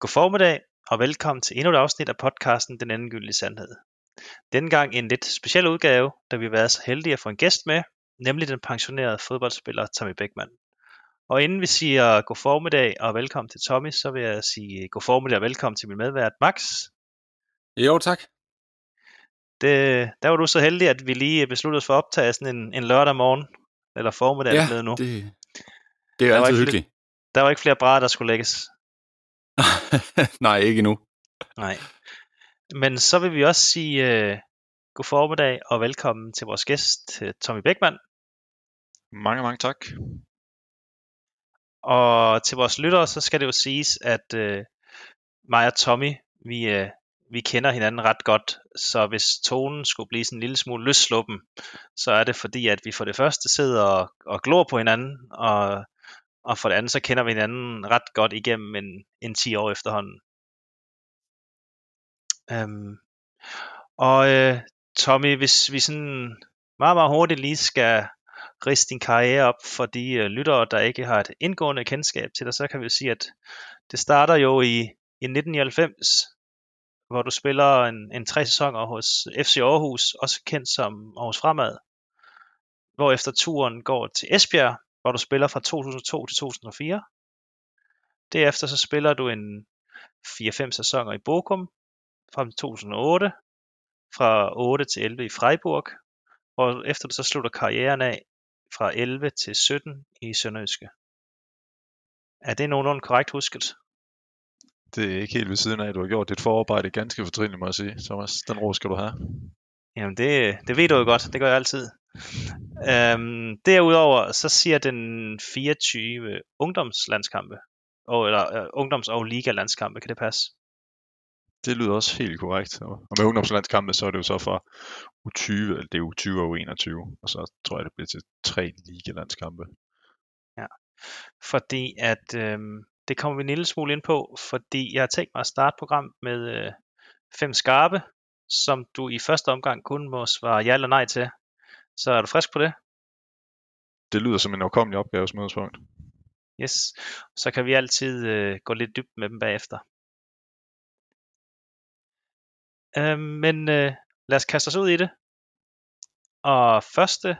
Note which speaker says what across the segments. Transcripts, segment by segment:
Speaker 1: God formiddag og velkommen til endnu et afsnit af podcasten Den Endegyldige Sandhed. Denne gang en lidt speciel udgave, da vi har været så heldige at få en gæst med, nemlig den pensionerede fodboldspiller Tommy Beckmann. Og inden vi siger god formiddag og velkommen til Tommy, så vil jeg sige god formiddag og velkommen til min medvært Max.
Speaker 2: Jo, tak.
Speaker 1: Det, der var du så heldig, at vi lige besluttede os for at optage sådan en, en lørdag morgen, eller formiddag
Speaker 2: ja,
Speaker 1: nu.
Speaker 2: Det, det er
Speaker 1: var
Speaker 2: altid hyggeligt.
Speaker 1: Der var ikke flere brædder, der skulle lægges.
Speaker 2: Nej, ikke endnu.
Speaker 1: Nej. Men så vil vi også sige uh, god formiddag og velkommen til vores gæst, øh, Tommy Beckmann.
Speaker 2: Mange, mange tak.
Speaker 1: Og til vores lyttere, så skal det jo siges, at uh, mig og Tommy, vi, uh, vi kender hinanden ret godt. Så hvis tonen skulle blive sådan en lille smule løssluppen, så er det fordi, at vi for det første sidder og, og glor på hinanden, og, og for det andet, så kender vi hinanden ret godt igennem en, en 10 år efterhånden. Øhm, og øh, Tommy, hvis vi sådan meget, meget hurtigt lige skal riste din karriere op for de øh, lyttere, der ikke har et indgående kendskab til dig, så kan vi sige, at det starter jo i, i 1999, hvor du spiller en, en tre sæsoner hos FC Aarhus, også kendt som Aarhus Fremad, hvor efter turen går til Esbjerg, hvor du spiller fra 2002 til 2004. Derefter så spiller du en 4-5 sæsoner i Bochum, til 2008, fra 8 til 11 i Freiburg, og efter du så slutter karrieren af fra 11 til 17 i Sønderjyske. Er det nogenlunde korrekt husket?
Speaker 3: Det er ikke helt ved siden af, at du har gjort dit forarbejde ganske fortrinligt, må jeg sige. Thomas, den ro skal du have.
Speaker 1: Jamen det, det ved du jo godt, det gør jeg altid. Øhm, derudover så siger den 24 ungdomslandskampe, og, eller uh, ungdoms- og liga-landskampe, kan det passe?
Speaker 3: Det lyder også helt korrekt. Og med ungdomslandskampe, så er det jo så fra U20, eller det er U20 og U21, og så tror jeg, det bliver til tre ligalandskampe.
Speaker 1: Ja, fordi at øhm, det kommer vi en lille smule ind på, fordi jeg har tænkt mig at starte program med øh, fem skarpe, som du i første omgang kun må svare ja eller nej til. Så er du frisk på det?
Speaker 3: Det lyder som en overkommelig opgave som udgangspunkt.
Speaker 1: Yes. Så kan vi altid øh, gå lidt dybt med dem bagefter. Øh, men øh, lad os kaste os ud i det. Og første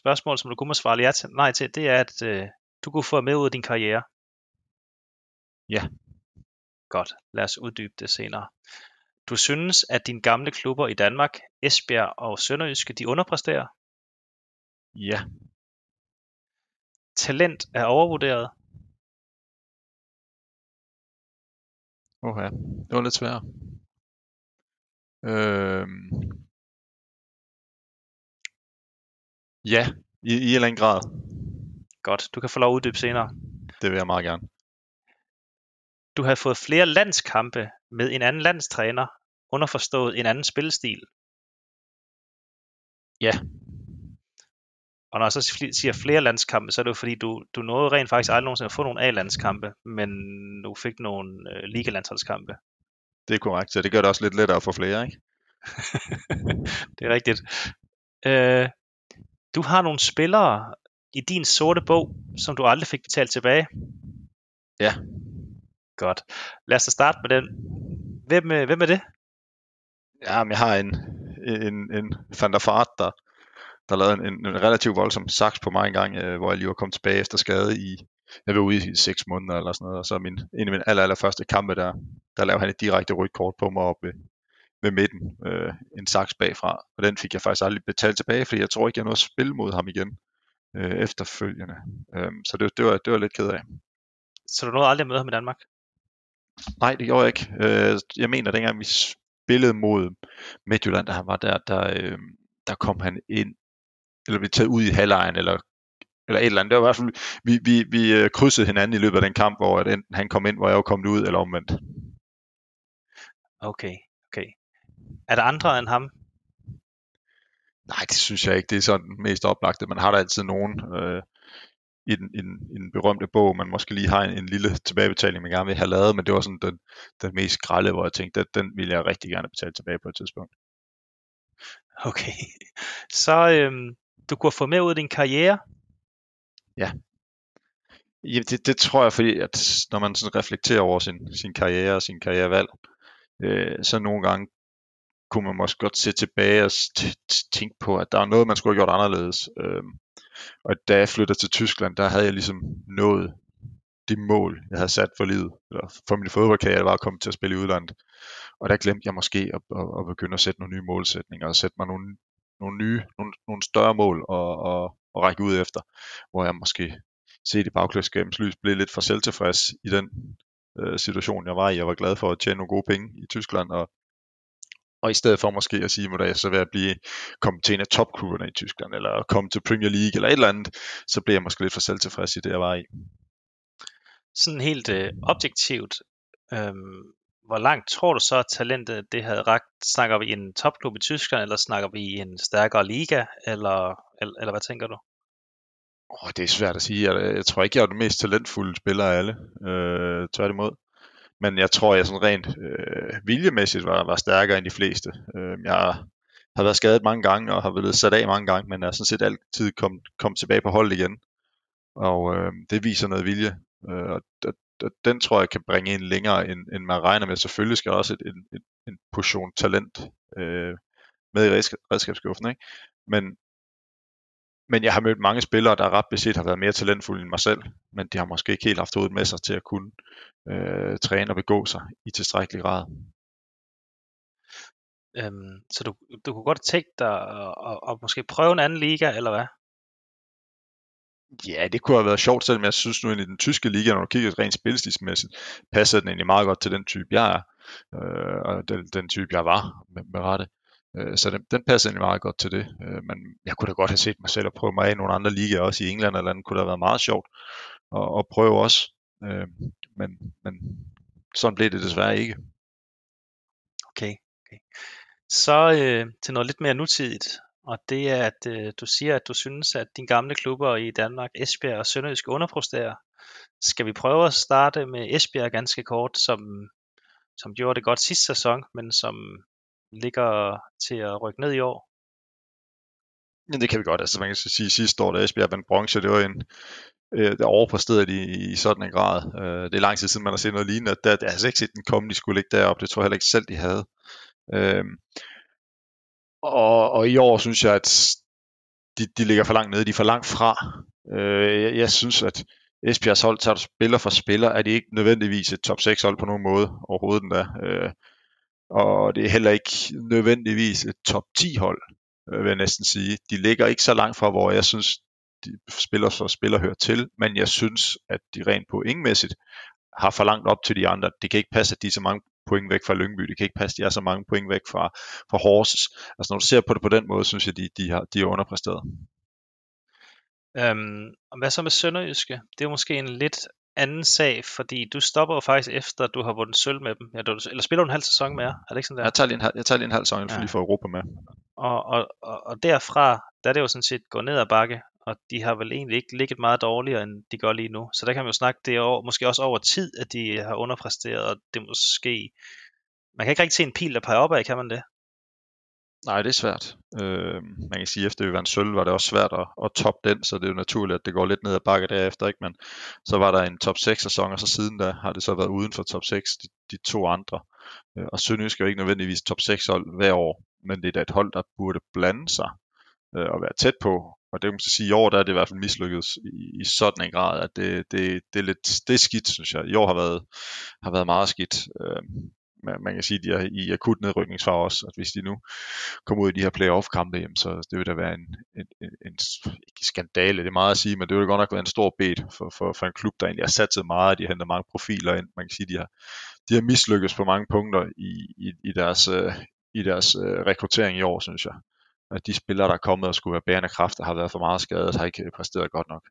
Speaker 1: spørgsmål, som du kunne må svare ja til, nej til, det er, at øh, du kunne få med ud af din karriere.
Speaker 3: Ja.
Speaker 1: Godt, lad os uddybe det senere. Du synes, at dine gamle klubber i Danmark, Esbjerg og Sønderjyske, de underpræsterer?
Speaker 3: Ja.
Speaker 1: Talent er overvurderet?
Speaker 3: Åh ja, det var lidt svært. Øhm... Ja, i, i en eller anden grad.
Speaker 1: Godt, du kan få lov at uddybe senere.
Speaker 3: Det vil jeg meget gerne.
Speaker 1: Du har fået flere landskampe med en anden landstræner, underforstået en anden spillestil.
Speaker 3: Ja.
Speaker 1: Og når jeg så siger flere landskampe, så er det jo fordi, du, du nåede rent faktisk aldrig nogensinde at få nogle A-landskampe, men du fik nogle øh, ligalandsholdskampe.
Speaker 3: Det er korrekt, så det gør det også lidt lettere at få flere, ikke?
Speaker 1: det er rigtigt. Øh, du har nogle spillere i din sorte bog, som du aldrig fik betalt tilbage.
Speaker 3: Ja.
Speaker 1: Godt. Lad os starte med den. Hvem, øh, hvem er det?
Speaker 3: Ja, men jeg har en, en, en Van der Fart, der, der lavede en, en relativt voldsom saks på mig en gang, øh, hvor jeg lige var kommet tilbage efter skade i, jeg var ude i seks måneder eller sådan noget, og så min, en af mine aller, aller første kampe, der, der lavede han et direkte rødt kort på mig op ved, ved midten, øh, en saks bagfra, og den fik jeg faktisk aldrig betalt tilbage, fordi jeg tror ikke, jeg nåede at spille mod ham igen øh, efterfølgende. Øh, så det, det, var, det var lidt ked af.
Speaker 1: Så du nåede aldrig at møde ham i Danmark?
Speaker 3: Nej, det gjorde jeg ikke. Øh, jeg mener, dengang vi spillede mod Midtjylland, da han var der, der, øh, der kom han ind, eller vi taget ud i halvlejen, eller, eller et eller andet. Det var i hvert fald, vi, vi, vi øh, krydsede hinanden i løbet af den kamp, hvor at enten han kom ind, hvor jeg var kommet ud, eller omvendt.
Speaker 1: Okay, okay. Er der andre end ham?
Speaker 3: Nej, det synes jeg ikke. Det er sådan mest oplagte. Man har der altid nogen øh, i, den, i, den, i den berømte bog, man måske lige har en, en lille tilbagebetaling, man gerne vil have lavet, men det var sådan den, den mest grælde, hvor jeg tænkte, den, den ville jeg rigtig gerne betale tilbage på et tidspunkt.
Speaker 1: Okay. Så øhm, du kunne få med ud af din karriere?
Speaker 3: Ja. Ja, det, det tror jeg, fordi at når man sådan reflekterer over sin, sin karriere og sin karrierevalg, øh, så nogle gange kunne man måske godt se tilbage og tænke på, at der er noget, man skulle have gjort anderledes. Øh, og da jeg flyttede til Tyskland, der havde jeg ligesom nået de mål, jeg havde sat for livet, eller for min fodboldkarriere, var at komme til at spille i udlandet. Og der glemte jeg måske at, at, at begynde at sætte nogle nye målsætninger, og sætte mig nogle, nogle nye, nogle, nogle større mål og, og, og række ud efter, hvor jeg måske set i bagklædskabens lys blev lidt for selvtilfreds i den øh, situation, jeg var i. Jeg var glad for at tjene nogle gode penge i Tyskland, og, og i stedet for måske at sige, at jeg så ved at blive, komme til en af topklubberne i Tyskland, eller komme til Premier League, eller et eller andet, så blev jeg måske lidt for selvtilfreds i det, jeg var i.
Speaker 1: Sådan helt øh, objektivt, øh, hvor langt tror du så, at talentet det havde ragt? Snakker vi i en topklub i Tyskland, eller snakker vi i en stærkere liga, eller, eller, eller hvad tænker du?
Speaker 3: Oh, det er svært at sige. Jeg, jeg tror ikke, jeg er den mest talentfulde spiller af alle. Øh, tværtimod. Men jeg tror, jeg sådan rent øh, viljemæssigt var, var stærkere end de fleste. Øh, jeg har været skadet mange gange og har været sat af mange gange, men er sådan set altid kommet kom tilbage på hold igen. Og øh, det viser noget vilje. Øh, og, og, og den tror jeg kan bringe en længere, end, end man regner med. Selvfølgelig skal der også et, en, en, en portion talent øh, med i redskabsskuffen. Ikke? Men, men jeg har mødt mange spillere, der ret beset har været mere talentfulde end mig selv, men de har måske ikke helt haft hovedet med sig til at kunne øh, træne og begå sig i tilstrækkelig grad.
Speaker 1: Øhm, så du, du kunne godt tænke dig at, at, at måske prøve en anden liga, eller hvad?
Speaker 3: Ja, det kunne have været sjovt, selvom jeg synes nu, i den tyske liga, når du kigger rent spilstilsmæssigt, passer den egentlig meget godt til den type, jeg er, øh, og den, den type, jeg var med, med rette. Øh, så den, den passer egentlig meget godt til det. Øh, men jeg kunne da godt have set mig selv at prøve mig af i nogle andre ligaer, også i England eller andet, kunne da have været meget sjovt at, at prøve også. Øh, men, men sådan blev det desværre ikke.
Speaker 1: Okay, okay. Så øh, til noget lidt mere nutidigt, og det er, at øh, du siger, at du synes, at dine gamle klubber i Danmark, Esbjerg og Sønderjysk underpresterer. Skal vi prøve at starte med Esbjerg ganske kort, som, som gjorde det godt sidste sæson, men som ligger til at rykke ned i år?
Speaker 3: Ja, det kan vi godt. Altså, man kan sige, at sidste år, da Esbjerg vandt bronze, det var en, øh, der overpræsterede de i, i sådan en grad. Øh, det er lang tid siden, man har set noget lignende. Der, der har altså ikke set den komme, de skulle ligge deroppe. Det tror jeg heller ikke selv, de havde. Øh, og, og i år synes jeg, at de, de ligger for langt nede. De er for langt fra. Øh, jeg, jeg synes, at Esbjergs hold tager spiller for spiller, er de ikke nødvendigvis et top 6 hold på nogen måde overhovedet endda. Øh, og det er heller ikke nødvendigvis et top 10 hold, øh, vil jeg næsten sige. De ligger ikke så langt fra, hvor jeg synes, de spiller for spiller hører til, men jeg synes, at de rent pointmæssigt har for langt op til de andre. Det kan ikke passe, at de er så mange point væk fra Lyngby. Det kan ikke passe, at de er så mange point væk fra, fra Horses. Altså når du ser på det på den måde, synes jeg, de, de, har, de er underpræsteret.
Speaker 1: Øhm, og hvad så med Sønderjyske? Det er måske en lidt anden sag, fordi du stopper jo faktisk efter, du har vundet sølv med dem. Ja, du, eller spiller du en halv sæson mere? Er det ikke sådan der?
Speaker 3: Jeg tager lige en, jeg tager lige en halv sæson, ja. lige for Europa med.
Speaker 1: Og, og, og, og derfra, der er det jo sådan set gået ned ad bakke, og de har vel egentlig ikke ligget meget dårligere, end de gør lige nu. Så der kan man jo snakke, det er over, måske også over tid, at de har underpræsteret, og det måske... Man kan ikke rigtig se en pil, der peger opad, kan man det?
Speaker 3: Nej, det er svært. Øh, man kan sige, at efter vi vandt sølv, var det også svært at, at toppe den, så det er jo naturligt, at det går lidt ned ad bakke derefter. Ikke? Men så var der en top 6 sæson, og så siden da har det så været uden for top 6, de, de to andre. Øh, og Sønderjysk er jo ikke nødvendigvis top 6 hold hver år, men det er da et hold, der burde blande sig øh, og være tæt på. Og det kan man sige, i år der er det i hvert fald mislykket i, i sådan en grad, at det, det, det, er lidt det er skidt, synes jeg. I år har været, har været meget skidt. Øh, man, man kan sige, at de er i akut nedrykningsfar også, at hvis de nu kommer ud i de her playoff-kampe, jamen, så det vil da være en, en, en, en ikke skandale, det er meget at sige, men det vil godt nok være en stor bed for, for, for en klub, der egentlig har satset meget, de har hentet mange profiler ind, man kan sige, de har, de har mislykkes på mange punkter i, i, i deres, øh, i deres øh, rekruttering i år, synes jeg. At de spillere, der er kommet og skulle være bærende kræfter, har været for meget skadet, har ikke øh, præsteret godt nok.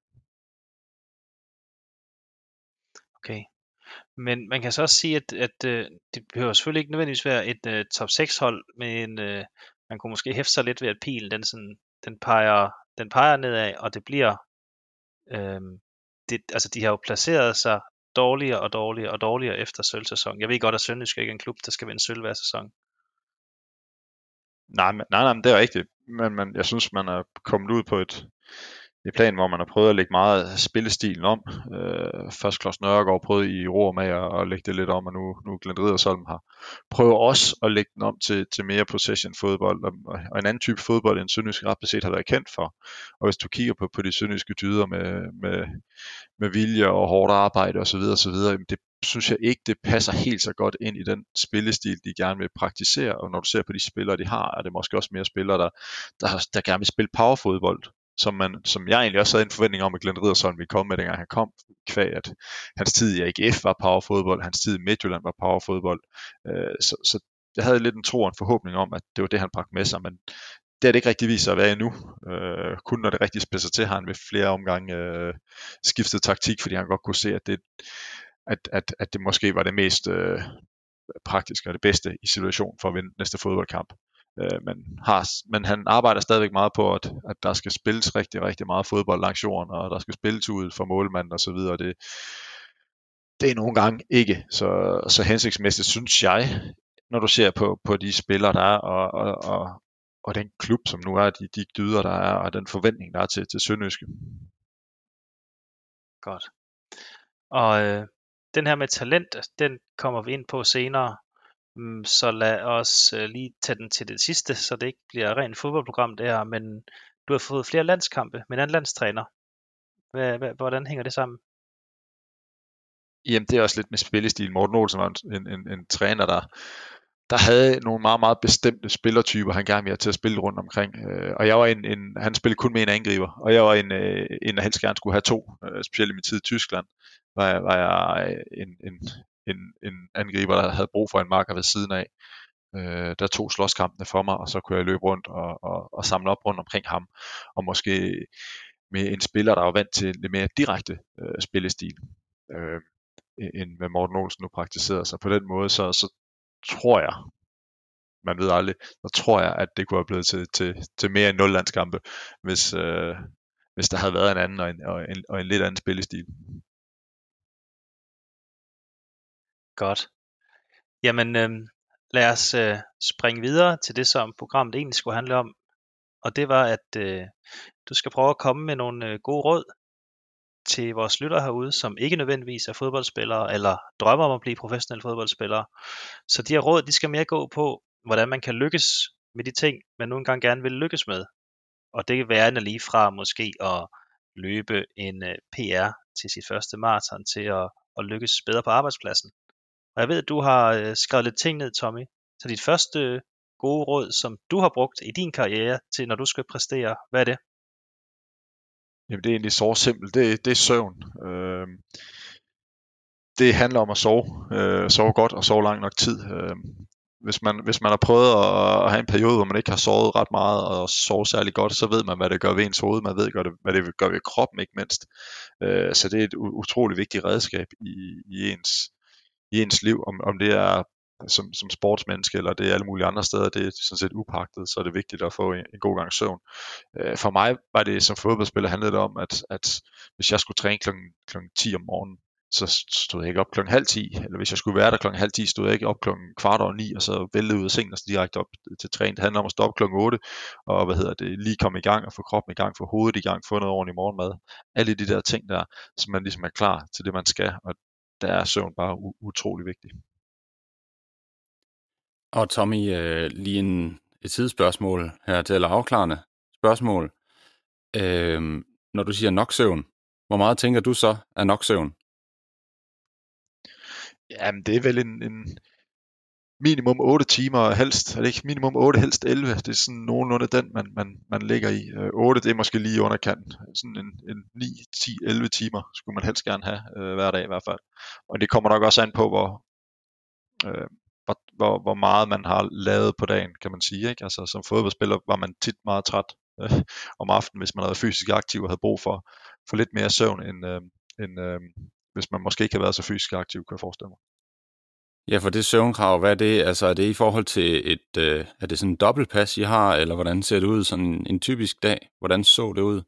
Speaker 1: Okay. Men man kan så også sige, at, at øh, det behøver selvfølgelig ikke nødvendigvis være et øh, top 6 hold, men øh, man kunne måske hæfte sig lidt ved, at pilen den, sådan, den, peger, den peger nedad, og det bliver, Øh, det, altså de har jo placeret sig dårligere og dårligere og dårligere efter sølvsæson. Jeg ved godt, at Sønderjysk ikke er en klub, der skal vinde sølv hver sæson.
Speaker 3: Nej, men, nej, nej, men det er rigtigt. Men, men jeg synes, man er kommet ud på et, det plan, hvor man har prøvet at lægge meget af spillestilen om. Øh, først Klaus Nørregård prøvede i ro med at, at lægge det lidt om, og nu, nu Glenn Riddersholm har prøvet også at lægge den om til, til mere possession fodbold, og, og en anden type fodbold, end Sønderjysk ret beset har været kendt for. Og hvis du kigger på, på de sønderjyske dyder med, med, med vilje og hårdt arbejde osv., osv., det synes jeg ikke, det passer helt så godt ind i den spillestil, de gerne vil praktisere. Og når du ser på de spillere, de har, er det måske også mere spillere, der, der, der gerne vil spille powerfodbold som, man, som jeg egentlig også havde en forventning om, at Glenn Riddersholm ville komme med, dengang han kom, kvæg at hans tid i AGF var powerfodbold, hans tid i Midtjylland var powerfodbold. Øh, så, så jeg havde lidt en tro og en forhåbning om, at det var det, han bragte med sig, men det har det ikke rigtig vist sig at være endnu. Øh, kun når det rigtig spidser til, har han ved flere omgange øh, skiftet taktik, fordi han godt kunne se, at det, at, at, at det måske var det mest øh, praktiske og det bedste i situationen for at vinde næste fodboldkamp. Øh, men, har, men han arbejder stadigvæk meget på, at, at der skal spilles rigtig, rigtig meget fodbold langs jorden, og der skal spilles ud for målmanden osv., og det, det er nogle gange ikke så, så hensigtsmæssigt, synes jeg, når du ser på, på de spillere, der er, og, og, og, og den klub, som nu er, de, de dyder, der er, og den forventning, der er til, til Sønderjyske.
Speaker 1: Godt. Og øh, den her med talent, den kommer vi ind på senere. Øhm, så lad os øh, lige tage den til det sidste, så det ikke bliver rent fodboldprogram der, men du har fået flere landskampe med en anden landstræner. Hvad, hvad, hvordan hænger det sammen?
Speaker 3: Jamen, det er også lidt med spillestil. Morten Olsen var en, en, en træner, der, der havde nogle meget, meget bestemte spillertyper, han gerne ville have til at spille rundt omkring. Øh, og jeg var en, en, han spillede kun med en angriber, og jeg var en, øh, en der helst gerne skulle have to, specielt i min tid i Tyskland, var jeg, var jeg en, en, en, en angriber, der havde brug for en marker ved siden af. Øh, der tog slåskampene for mig, og så kunne jeg løbe rundt og, og, og samle op rundt omkring ham. Og måske med en spiller, der var vant til lidt mere direkte øh, spillestil, øh, end hvad Morten Olsen nu praktiserede. Så på den måde, så, så tror jeg, man ved aldrig, så tror jeg, at det kunne have blevet til, til, til mere end 0 landskampe, hvis, øh, hvis der havde været en anden og en, og en, og en lidt anden spillestil.
Speaker 1: Godt. Jamen, øh, lad os øh, springe videre til det, som programmet egentlig skulle handle om. Og det var, at øh, du skal prøve at komme med nogle øh, gode råd til vores lyttere herude, som ikke nødvendigvis er fodboldspillere, eller drømmer om at blive professionelle fodboldspillere. Så de her råd, de skal mere gå på, hvordan man kan lykkes med de ting, man nu engang gerne vil lykkes med. Og det kan være lige fra måske at løbe en øh, PR til sit første maraton, til at, at lykkes bedre på arbejdspladsen. Og jeg ved, at du har øh, skrevet lidt ting ned, Tommy. Så dit første øh, gode råd, som du har brugt i din karriere til, når du skal præstere, hvad er det?
Speaker 3: Jamen det er egentlig så simpelt. Det, det er søvn. Øh, det handler om at sove. Øh, sove godt og sove lang nok tid. Øh, hvis man, hvis man har prøvet at, at have en periode, hvor man ikke har sovet ret meget og sovet særlig godt, så ved man, hvad det gør ved ens hoved. Man ved, hvad det gør ved kroppen, ikke mindst. Øh, så det er et utroligt vigtigt redskab i, i ens i ens liv, om, om det er som, som sportsmenneske, eller det er alle mulige andre steder, det er sådan set upagtet, så er det vigtigt at få en, en god gang søvn. Øh, for mig var det som fodboldspiller handlede det om, at, at hvis jeg skulle træne kl. kl. 10 om morgenen, så stod jeg ikke op klokken halv 10, eller hvis jeg skulle være der klokken halv 10, stod jeg ikke op klokken kvart over 9, og så væltede ud af sengen og så direkte op til træning. Det handler om at stoppe klokken 8, og hvad hedder det, lige komme i gang og få kroppen i gang, få hovedet i gang, få noget ordentligt morgenmad. Alle de der ting der, som man ligesom er klar til det, man skal, og der er søvn bare utrolig vigtig.
Speaker 2: Og Tommy, øh, lige en, et sidespørgsmål her til, eller afklarende spørgsmål. Øh, når du siger nok søvn, hvor meget tænker du så er nok søvn?
Speaker 3: Jamen, det er vel en, en minimum 8 timer, helst, er det ikke minimum 8, helst 11, det er sådan nogenlunde den, man, man, man ligger i. Øh, 8, det er måske lige underkanten, sådan en, en 9, 10, 11 timer skulle man helst gerne have øh, hver dag i hvert fald. Og det kommer nok også an på, hvor, øh, hvor, hvor, hvor meget man har lavet på dagen, kan man sige. Ikke? Altså som fodboldspiller var man tit meget træt øh, om aftenen, hvis man havde fysisk aktiv og havde brug for, for lidt mere søvn, end, øh, end øh, hvis man måske ikke havde været så fysisk aktiv, kan jeg forestille mig.
Speaker 2: Ja, for det søvnkrav, hvad er det? Altså er det i forhold til et, øh, er det sådan en dobbeltpas, I har, eller hvordan ser det ud sådan en typisk dag? Hvordan så det ud?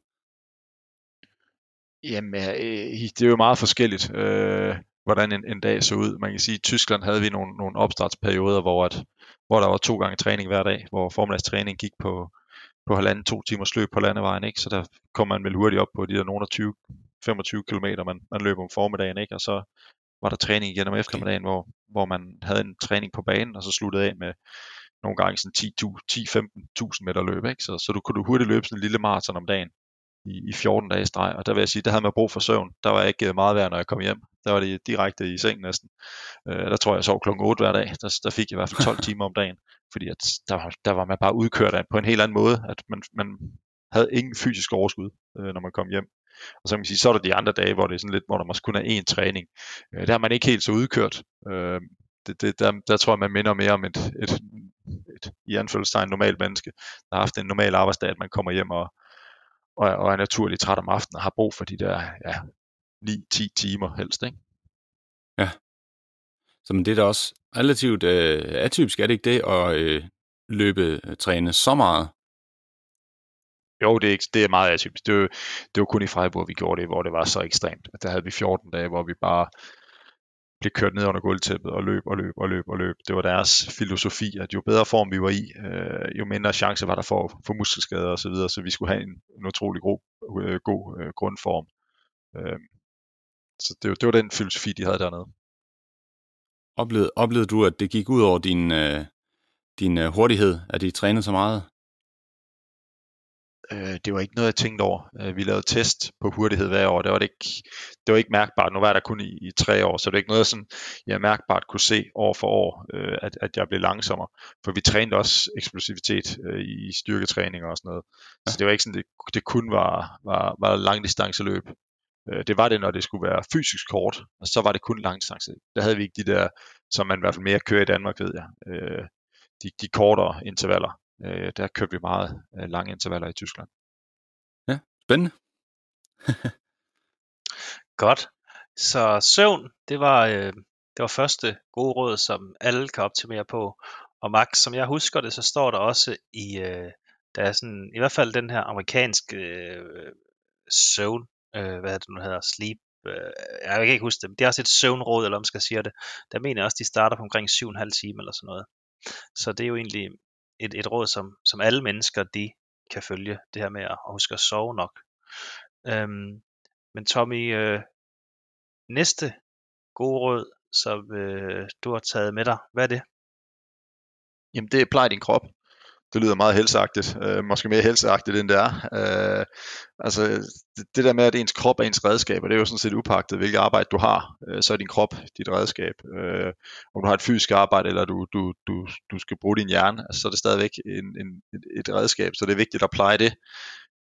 Speaker 3: Jamen, øh, det er jo meget forskelligt, øh, hvordan en, en dag så ud. Man kan sige, at i Tyskland havde vi nogle, nogle opstartsperioder, hvor, at, hvor der var to gange træning hver dag, hvor formiddagstræning gik på, på halvanden, to timers løb på landevejen, ikke? så der kom man vel hurtigt op på de der nogle 20, 25 km, man, man løb om formiddagen, ikke? og så var der træning igen om eftermiddagen, okay. hvor, hvor man havde en træning på banen, og så sluttede af med nogle gange sådan 10-15.000 meter løb, ikke? Så, så du kunne du hurtigt løbe sådan en lille maraton om dagen i, i 14 dage streg, og der vil jeg sige, der havde man brug for søvn. Der var ikke meget værd, når jeg kom hjem. Der var det direkte i seng næsten. Øh, der tror jeg, jeg sov klokken 8 hver dag. Der, der fik jeg i hvert fald 12 timer om dagen, fordi at der, der var man bare udkørt af på en helt anden måde, at man, man havde ingen fysisk overskud, øh, når man kom hjem. Og så kan man sige, så er der de andre dage, hvor det er sådan lidt, hvor der måske kun er én træning. Øh, der er man ikke helt så udkørt. Øh, det, det, der, der tror jeg, man minder mere om et, et, et i anfølgelsestegn normalt menneske, der har haft en normal arbejdsdag, at man kommer hjem og, og, og er naturligt træt om aftenen og har brug for de der ja, 9-10 timer helst. Ikke?
Speaker 2: Ja. Så men det er da også relativt øh, atypisk, er det ikke det, at øh, løbe øh, træne så meget?
Speaker 3: Jo, det er, ikke, det er meget atypisk. Det var, det var kun i Freiburg, vi gjorde det, hvor det var så ekstremt. Der havde vi 14 dage, hvor vi bare blev kørt ned under gulvtæppet og løb og løb og løb og løb. Det var deres filosofi, at jo bedre form vi var i, øh, jo mindre chance var der for, for muskelskader og så videre, så vi skulle have en, en utrolig god, øh, god øh, grundform. Øh, så det, det var den filosofi, de havde dernede.
Speaker 2: Oplevede, oplevede du, at det gik ud over din, øh, din øh, hurtighed, at de trænede så meget?
Speaker 3: Øh, det var ikke noget, jeg tænkte over. Øh, vi lavede test på hurtighed hver år. Det var, det ikke, det var ikke mærkbart. Nu var der kun i, i tre år, så det er ikke noget, sådan, jeg mærkbart kunne se år for år, øh, at, at jeg blev langsommere. For vi trænede også eksplosivitet øh, i styrketræning og sådan noget. Ja. Så det var ikke sådan, det, det kun var, var, var langdistanceløb. Det var det, når det skulle være fysisk kort, og så var det kun langdistance. Der havde vi ikke de der, som man i hvert fald mere kører i Danmark, ved jeg. De, de kortere intervaller. Øh, der kørte vi meget øh, lange intervaller i Tyskland.
Speaker 2: Ja, spændende.
Speaker 1: Godt. Så søvn, det var, øh, det var første gode råd, som alle kan optimere på. Og Max, som jeg husker det, så står der også i, øh, der er sådan, i hvert fald den her amerikanske øh, søvn, øh, hvad det nu hedder, sleep, øh, jeg kan ikke huske det, men det er også et søvnråd, eller om man skal sige det. Der mener jeg også, de starter på omkring 7,5 timer eller sådan noget. Så det er jo egentlig et, et råd, som, som alle mennesker de kan følge, det her med at huske at sove nok. Øhm, men Tommy, øh, næste gode råd, som øh, du har taget med dig, hvad er det?
Speaker 3: Jamen det er pleje din krop det lyder meget helseagtigt, øh, måske mere helseagtigt end det er. Øh, altså det, det der med, at ens krop er ens redskab, og det er jo sådan set upagtet, hvilket arbejde du har, øh, så er din krop dit redskab. Øh, om du har et fysisk arbejde, eller du, du, du, du skal bruge din hjerne, altså, så er det stadigvæk en, en, et redskab, så det er vigtigt at pleje det.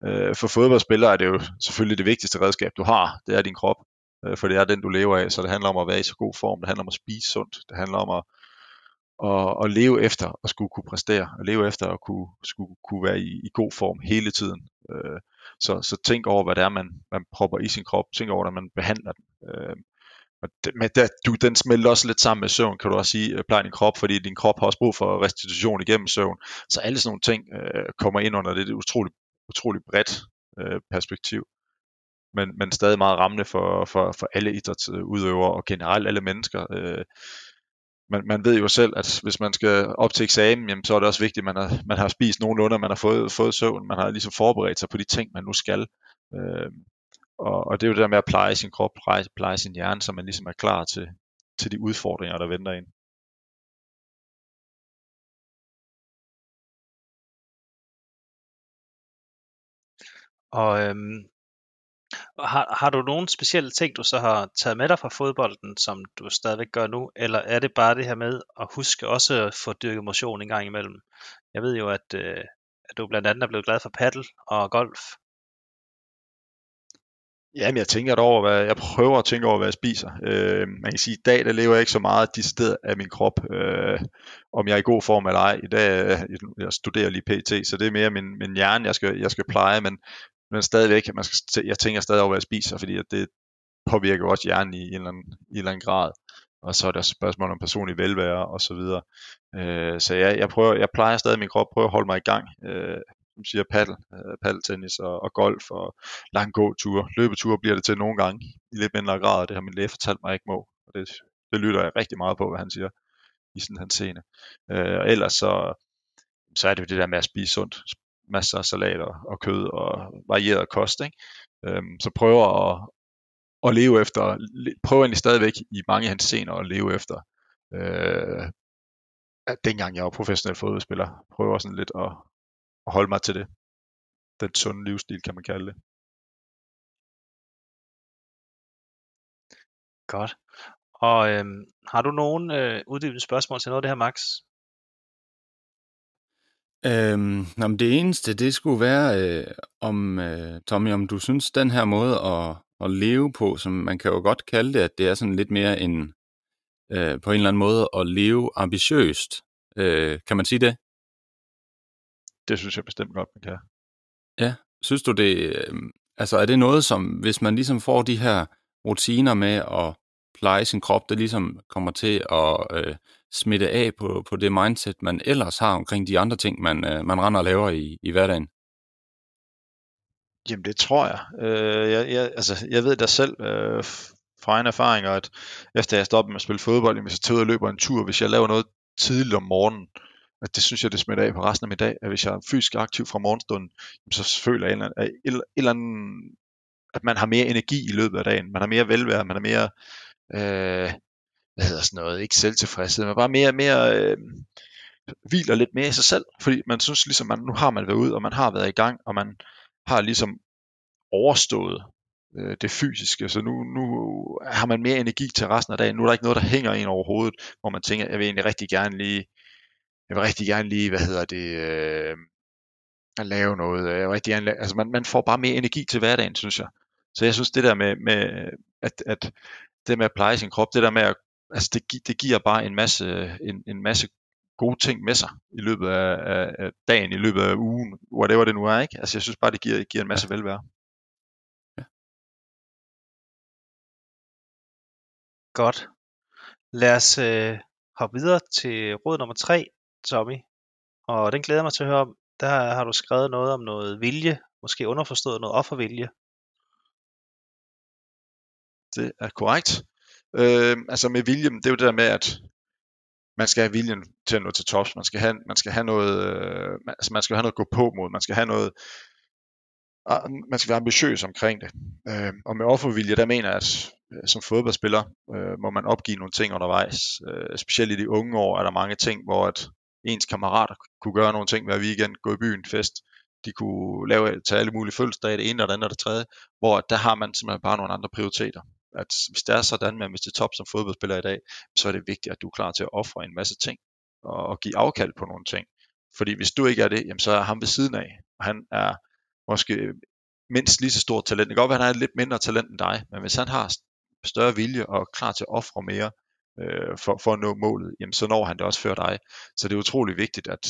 Speaker 3: Øh, for fodboldspillere er det jo selvfølgelig det vigtigste redskab, du har, det er din krop, øh, for det er den, du lever af, så det handler om at være i så god form, det handler om at spise sundt, det handler om at og, og leve efter at skulle kunne præstere, og leve efter at kunne, skulle kunne være i, i god form hele tiden. Øh, så, så tænk over, hvad det er, man, man propper i sin krop. Tænk over, hvordan man behandler den. Øh, men der, du, den smelter også lidt sammen med søvn, kan du også sige, øh, plejer pleje din krop, fordi din krop har også brug for restitution igennem søvn. Så alle sådan nogle ting øh, kommer ind under det, det utroligt, utroligt bredt øh, perspektiv. Men, men stadig meget rammende for, for, for alle idrætsudøvere og generelt alle mennesker. Øh, man, man ved jo selv, at hvis man skal op til eksamen, jamen, så er det også vigtigt, at man har, man har spist nogenlunde, man har fået, fået søvn, man har ligesom forberedt sig på de ting, man nu skal. Øh, og, og det er jo det der med at pleje sin krop, pleje, pleje sin hjerne, så man ligesom er klar til, til de udfordringer, der venter ind.
Speaker 1: Og øhm, har, har du nogle specielle ting, du så har taget med dig fra fodbolden, som du stadigvæk gør nu, eller er det bare det her med at huske også at få dyrket motion en gang imellem? Jeg ved jo, at, øh, at du blandt andet er blevet glad for paddle og golf.
Speaker 3: Jamen, jeg tænker over, hvad, jeg prøver at tænke over, hvad jeg spiser. Øh, man kan sige, at i dag, der lever jeg ikke så meget de steder af min krop, øh, om jeg er i god form eller ej. I dag, øh, jeg studerer lige PT, så det er mere min, min hjerne, jeg skal, jeg skal pleje, men, men stadigvæk, man skal, jeg tænker stadig over, hvad jeg spiser, fordi at det påvirker også hjernen i en, eller anden, i en eller anden grad. Og så er der spørgsmål om personlig velvære og så videre. Øh, så ja, jeg, prøver, jeg plejer stadig min krop, prøver at holde mig i gang. Øh, som siger paddle, øh, paddeltennis og, og golf og lang gåtur. Løbeture bliver det til nogle gange i lidt mindre grad, det har min læge fortalt mig ikke må. Og det, det lytter jeg rigtig meget på, hvad han siger i sådan hans scene. Øh, og ellers så, så er det jo det der med at spise sundt masser af salat og, og kød og varieret kost. Ikke? Øhm, så prøver at, at leve efter, prøver egentlig stadigvæk i mange hans scener at leve efter, øh, at dengang jeg var professionel fodboldspiller, prøver sådan lidt at, at holde mig til det. Den sunde livsstil, kan man kalde det.
Speaker 1: Godt. Og øhm, har du nogen øh, uddybende spørgsmål til noget af det her, Max?
Speaker 2: Øhm, jamen det eneste, det skulle være, øh, om øh, Tommy, om du synes, den her måde at, at leve på, som man kan jo godt kalde det, at det er sådan lidt mere en, øh, på en eller anden måde at leve ambitiøst. Øh, kan man sige det?
Speaker 3: Det synes jeg bestemt godt, man kan.
Speaker 2: Ja, synes du det, øh, altså er det noget, som hvis man ligesom får de her rutiner med at pleje sin krop, det ligesom kommer til at øh, smitte af på, på det mindset, man ellers har omkring de andre ting, man, øh, man render og laver i, i hverdagen?
Speaker 3: Jamen det tror jeg. Øh, jeg, jeg, altså, jeg ved da selv øh, fra egen erfaring, at efter jeg stopper med at spille fodbold, hvis jeg tager ud og løber en tur, hvis jeg laver noget tidligt om morgenen, at det synes jeg, det smitter af på resten af min dag, at hvis jeg er fysisk aktiv fra morgenstunden, så føler jeg, at, et eller andet, at man har mere energi i løbet af dagen, man har mere velvære, man har mere, øh, hvad hedder sådan noget, ikke selvtilfredshed, men bare mere, mere øh, hviler lidt mere i sig selv, fordi man synes ligesom, man, nu har man været ud, og man har været i gang, og man har ligesom overstået øh, det fysiske, så nu, nu har man mere energi til resten af dagen. Nu er der ikke noget, der hænger ind over hovedet, hvor man tænker, jeg vil egentlig rigtig gerne lige, jeg vil rigtig gerne lige, hvad hedder det, øh, at lave noget. Jeg vil rigtig gerne, altså man, man får bare mere energi til hverdagen, synes jeg. Så jeg synes, det der med, med at, at det med at pleje sin krop, det der med at, altså det, det giver bare en masse, en, en masse gode ting med sig i løbet af, af, af dagen, i løbet af ugen, whatever det nu er, ikke? Altså jeg synes bare, det giver, giver en masse ja. velvære.
Speaker 1: Godt. Lad os øh, hoppe videre til råd nummer tre, Tommy. Og den glæder mig til at høre om. Der har du skrevet noget om noget vilje, måske underforstået noget offervilje.
Speaker 3: Det er korrekt. Øh, altså med viljen, det er jo det der med, at man skal have viljen til at nå til tops. Man skal have, man skal have noget, øh, altså man skal have noget at gå på mod. Man skal have noget, ah, man skal være ambitiøs omkring det. Øh, og med offervilje, der mener jeg, at øh, som fodboldspiller øh, må man opgive nogle ting undervejs. Øh, specielt i de unge år er der mange ting, hvor at ens kammerater kunne gøre nogle ting hver weekend, gå i byen, fest. De kunne lave tage alle mulige fødselsdage, det ene og det andet og det tredje, hvor der har man simpelthen bare nogle andre prioriteter at hvis det er sådan, at hvis top som fodboldspiller i dag, så er det vigtigt, at du er klar til at ofre en masse ting, og, og give afkald på nogle ting. Fordi hvis du ikke er det, jamen så er ham ved siden af, og han er måske mindst lige så stort talent. Det kan godt være, at han er lidt mindre talent end dig, men hvis han har større vilje og er klar til at ofre mere øh, for, for at nå målet, jamen så når han det også før dig. Så det er utrolig vigtigt, at,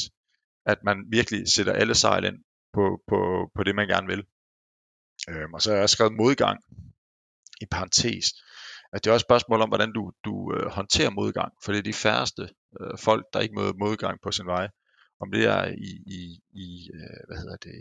Speaker 3: at man virkelig sætter alle sejl ind på, på, på det, man gerne vil. Øhm, og så har jeg skrevet modgang i parentes, at det er også et spørgsmål om, hvordan du, du øh, håndterer modgang, for det er de færreste øh, folk, der ikke møder modgang på sin vej. Om det er i, i, i øh, hvad hedder det,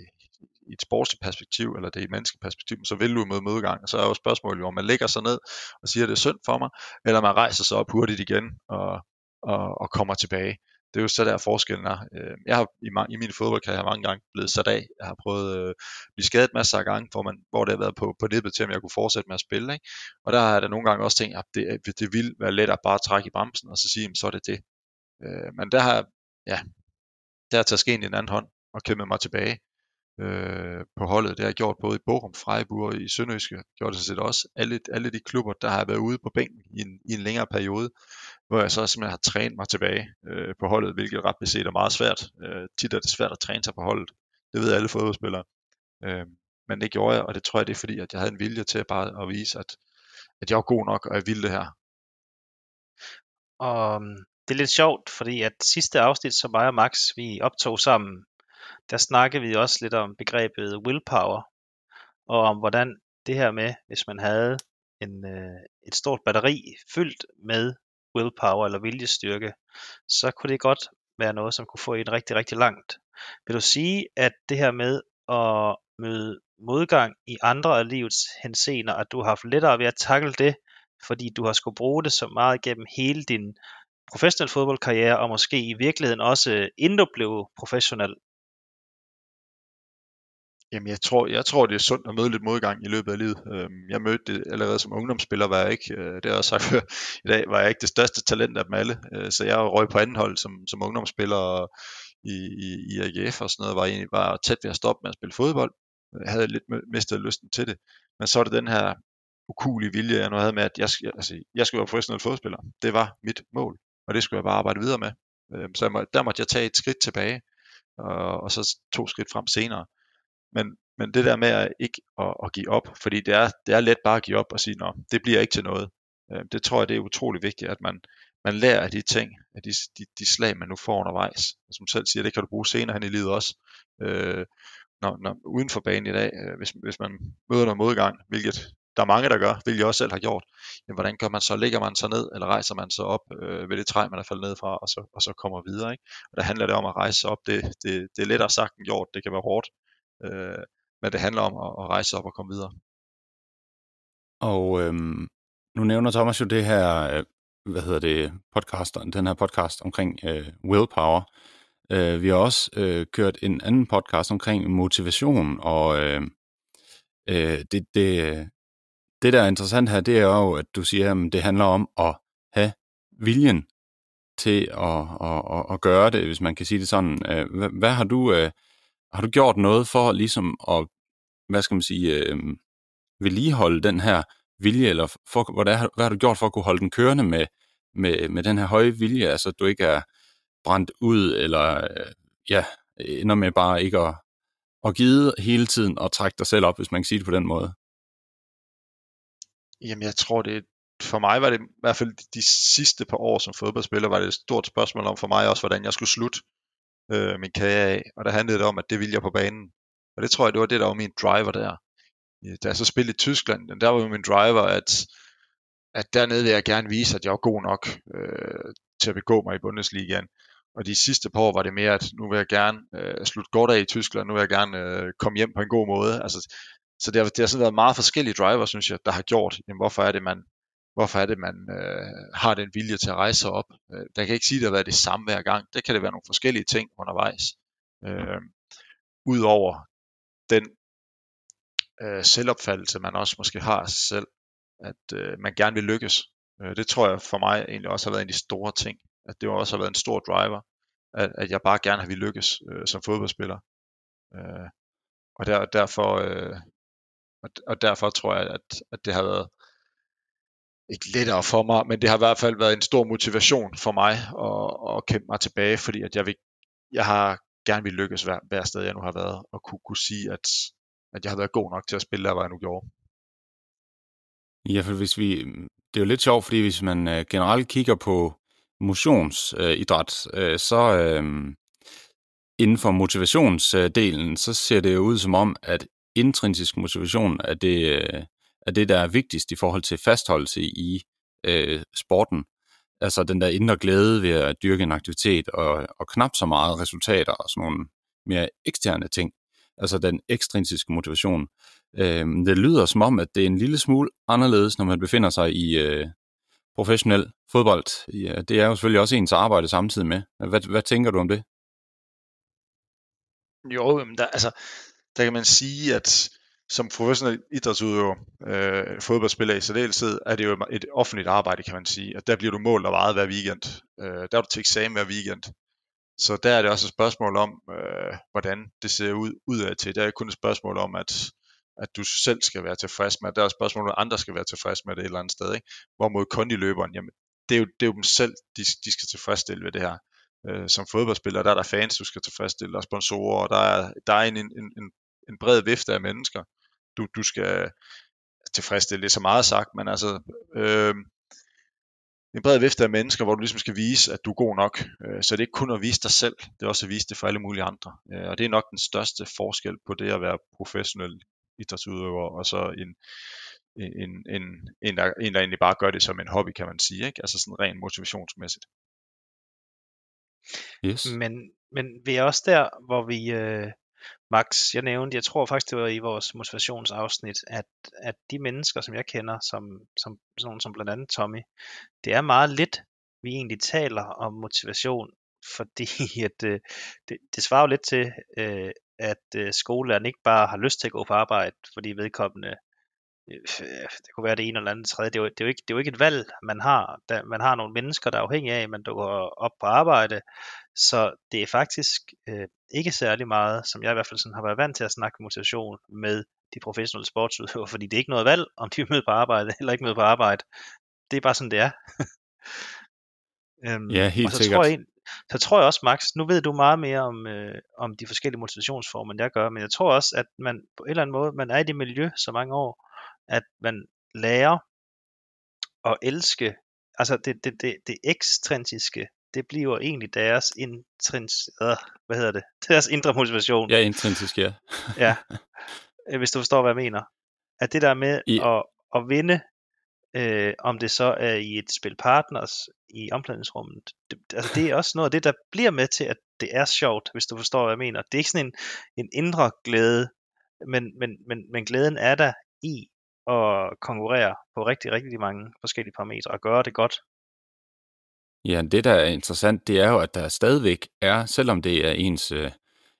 Speaker 3: i et sportsligt perspektiv, eller det er i menneskeperspektiv, så vil du møde modgang. Og så er jo spørgsmålet, om man lægger sig ned og siger, at det er synd for mig, eller man rejser sig op hurtigt igen og, og, og kommer tilbage det er jo så der forskellen er. Øh, jeg har i, i min fodboldkarriere mange gange blevet sat af. Jeg har prøvet øh, at øh, blive skadet masser af gange, hvor, man, hvor det har været på, på nippet til, om jeg kunne fortsætte med at spille. Ikke? Og der har jeg da nogle gange også tænkt, at det, det vil være let at bare trække i bremsen, og så sige, så er det det. Øh, men der har, ja, der har taget skeen i den anden hånd og kæmpet mig tilbage øh, på holdet. Det har jeg gjort både i Bochum, Freiburg og i Sønderjyske. Gjort det set også. Alle, alle de klubber, der har været ude på bænken i en, i en længere periode, hvor jeg så simpelthen har trænet mig tilbage øh, på holdet, hvilket ret beset er meget svært. Øh, tit er det svært at træne sig på holdet. Det ved alle fodboldspillere. Øh, men det gjorde jeg, og det tror jeg, det er fordi, at jeg havde en vilje til at bare at vise, at, at jeg var god nok, og jeg ville det her.
Speaker 1: Og øhm, det er lidt sjovt, fordi at sidste afsnit, som mig og Max vi optog sammen, der snakkede vi også lidt om begrebet willpower, og om hvordan det her med, hvis man havde en, øh, et stort batteri fyldt med willpower eller viljestyrke, så kunne det godt være noget, som kunne få en rigtig, rigtig langt. Vil du sige, at det her med at møde modgang i andre af livets henseender, at du har haft lettere ved at takle det, fordi du har skulle bruge det så meget gennem hele din professionel fodboldkarriere, og måske i virkeligheden også inden du blev professionel
Speaker 3: Jamen, jeg tror, jeg tror, det er sundt at møde lidt modgang i løbet af livet. Øhm, jeg mødte det allerede som ungdomsspiller, var jeg ikke, øh, det har jeg sagt før i dag, var jeg ikke det største talent af dem alle. Øh, så jeg røg på anden hold som, som ungdomsspiller i, i, i AGF og sådan noget, var, egentlig, bare tæt ved at stoppe med at spille fodbold. Jeg havde lidt mistet lysten til det. Men så er det den her ukulige vilje, jeg nu havde med, at jeg, altså, jeg skulle være professionel fodspiller. Det var mit mål, og det skulle jeg bare arbejde videre med. Øhm, så jeg må, der måtte jeg tage et skridt tilbage, og, og så to skridt frem senere. Men, men det der med at ikke at, at give op, fordi det er, det er let bare at give op og sige, nå, det bliver ikke til noget. Øh, det tror jeg, det er utrolig vigtigt, at man, man lærer af de ting, af de, de, de slag, man nu får undervejs. Som selv siger, det kan du bruge senere hen i livet også. Øh, når, når, uden for banen i dag, øh, hvis, hvis man møder noget modgang, hvilket der er mange, der gør, hvilket jeg også selv har gjort, jamen, hvordan gør man så? Ligger man så ned, eller rejser man sig op øh, ved det træ, man er faldet ned fra, og så, og så kommer videre. Ikke? Og der handler det om at rejse sig op. Det, det, det er lettere sagt end gjort. Det kan være hårdt. Øh, men det handler om at, at rejse op og komme videre.
Speaker 2: Og øhm, nu nævner Thomas jo det her, øh, hvad hedder det, podcast, den her podcast omkring øh, willpower. Øh, vi har også øh, kørt en anden podcast omkring motivation, og øh, øh, det, det, det, der er interessant her, det er jo, at du siger, at det handler om at have viljen til at, at, at, at gøre det, hvis man kan sige det sådan. Øh, hvad, hvad har du øh, har du gjort noget for ligesom at, hvad skal man sige, øh, vedligeholde den her vilje, eller for, hvad, er, hvad har du gjort for at kunne holde den kørende med, med, med den her høje vilje, altså at du ikke er brændt ud, eller øh, ja, ender med bare ikke at, at give hele tiden og trække dig selv op, hvis man kan sige det på den måde?
Speaker 3: Jamen, jeg tror, det for mig var det i hvert fald de sidste par år som fodboldspiller, var det et stort spørgsmål om for mig også, hvordan jeg skulle slutte øh, min karriere af. Og der handlede det om, at det ville jeg på banen. Og det tror jeg, det var det, der var min driver der. Øh, da jeg så spillede i Tyskland, der var jo min driver, at, at dernede vil jeg gerne vise, at jeg var god nok øh, til at begå mig i Bundesligaen. Og de sidste par år var det mere, at nu vil jeg gerne øh, slutte godt af i Tyskland, nu vil jeg gerne øh, komme hjem på en god måde. Altså, så det har, det har sådan været meget forskellige driver, synes jeg, der har gjort, jamen, hvorfor er det, man, hvorfor er det, man øh, har den vilje til at rejse sig op. Øh, der kan ikke sige, at det har været det samme hver gang. Det kan det være nogle forskellige ting undervejs. Øh, Udover den øh, selvopfattelse, man også måske har af sig selv, at øh, man gerne vil lykkes. Øh, det tror jeg for mig egentlig også har været en af de store ting. At det også har været en stor driver, at, at jeg bare gerne har vil lykkes øh, som fodboldspiller. Øh, og der, derfor, øh, og, og derfor tror jeg, at, at det har været ikke lettere for mig, men det har i hvert fald været en stor motivation for mig at, at kæmpe mig tilbage, fordi at jeg, vil, jeg har gerne vil lykkes hver, hver sted, jeg nu har været, og kunne, kunne sige, at, at jeg har været god nok til at spille der, hvor jeg nu gjorde.
Speaker 2: Ja, for hvis vi, det er jo lidt sjovt, fordi hvis man øh, generelt kigger på motionsidræt, øh, så øh, inden for motivationsdelen, så ser det jo ud som om, at intrinsisk motivation er det, øh, er det, der er vigtigst i forhold til fastholdelse i øh, sporten. Altså den der indre glæde ved at dyrke en aktivitet, og, og knap så meget resultater og sådan nogle mere eksterne ting. Altså den ekstrinsiske motivation. Øh, det lyder som om, at det er en lille smule anderledes, når man befinder sig i øh, professionel fodbold. Ja, det er jo selvfølgelig også ens arbejde samtidig med. Hvad, hvad tænker du om det?
Speaker 3: Jo, men der, altså, der kan man sige, at som professionel idrætsudøver, øh, fodboldspiller i særdeleshed, er det jo et offentligt arbejde, kan man sige. Og der bliver du målt og vejet hver weekend. Øh, der er du til eksamen hver weekend. Så der er det også et spørgsmål om, øh, hvordan det ser ud udad til. Der er kun et spørgsmål om, at, at du selv skal være tilfreds med det. Der er et spørgsmål om, at andre skal være tilfreds med det et eller andet sted. Ikke? Hvorimod kondiløberen, jamen, det er, jo, det er jo dem selv, de, de skal tilfredsstille ved det her. Øh, som fodboldspiller, der er der fans, du skal tilfredsstille, og sponsorer, og der er, der er en, en, en, en bred vifte af mennesker, du, du skal tilfredsstille. Det er så meget sagt, men altså øh, en bred vifte af mennesker, hvor du ligesom skal vise, at du er god nok. Øh, så det er ikke kun at vise dig selv, det er også at vise det for alle mulige andre. Øh, og det er nok den største forskel på det at være professionel idrætsudøver, og så en, en, en, en, der, en, der egentlig bare gør det som en hobby, kan man sige. Ikke? Altså sådan rent motivationsmæssigt.
Speaker 1: Yes. Men, men vi er også der, hvor vi, øh, Max, jeg nævnte, jeg tror faktisk, det var i vores motivationsafsnit, at, at de mennesker, som jeg kender, som, som sådan nogle som blandt andet Tommy, det er meget lidt, vi egentlig taler om motivation, fordi at, øh, det, det svarer jo lidt til, øh, at øh, skolelæreren ikke bare har lyst til at gå på arbejde, fordi vedkommende øh, det kunne være det ene eller andet tredje. Det er, jo, det, er jo ikke, det er jo ikke et valg, man har. Man har nogle mennesker, der er afhængige af, at man dukker op på arbejde. Så det er faktisk øh, ikke særlig meget, som jeg i hvert fald sådan har været vant til at snakke motivation med de professionelle sportsudøvere, fordi det er ikke noget valg, om de er med på arbejde eller ikke med på arbejde. Det er bare sådan, det er.
Speaker 2: øhm, ja, helt
Speaker 1: og så
Speaker 2: sikkert.
Speaker 1: Tror jeg, så tror jeg også, Max, nu ved du meget mere om, øh, om de forskellige motivationsformer, end jeg gør, men jeg tror også, at man på en eller anden måde, man er i det miljø så mange år, at man lærer at elske, altså det, det, det, det ekstrinsiske, det bliver egentlig deres intrins, øh, hvad hedder det, deres indre motivation.
Speaker 2: Ja, intrinsisk, ja.
Speaker 1: ja, hvis du forstår, hvad jeg mener. At det der med I... at, at vinde, øh, om det så er i et spil partners i omklædningsrummet, det, altså det er også noget af det, der bliver med til, at det er sjovt, hvis du forstår, hvad jeg mener. Det er ikke sådan en, en indre glæde, men, men, men, men glæden er der i at konkurrere på rigtig, rigtig mange forskellige parametre og gøre det godt.
Speaker 2: Ja, det der er interessant, det er jo, at der stadigvæk er, selvom det er ens, øh,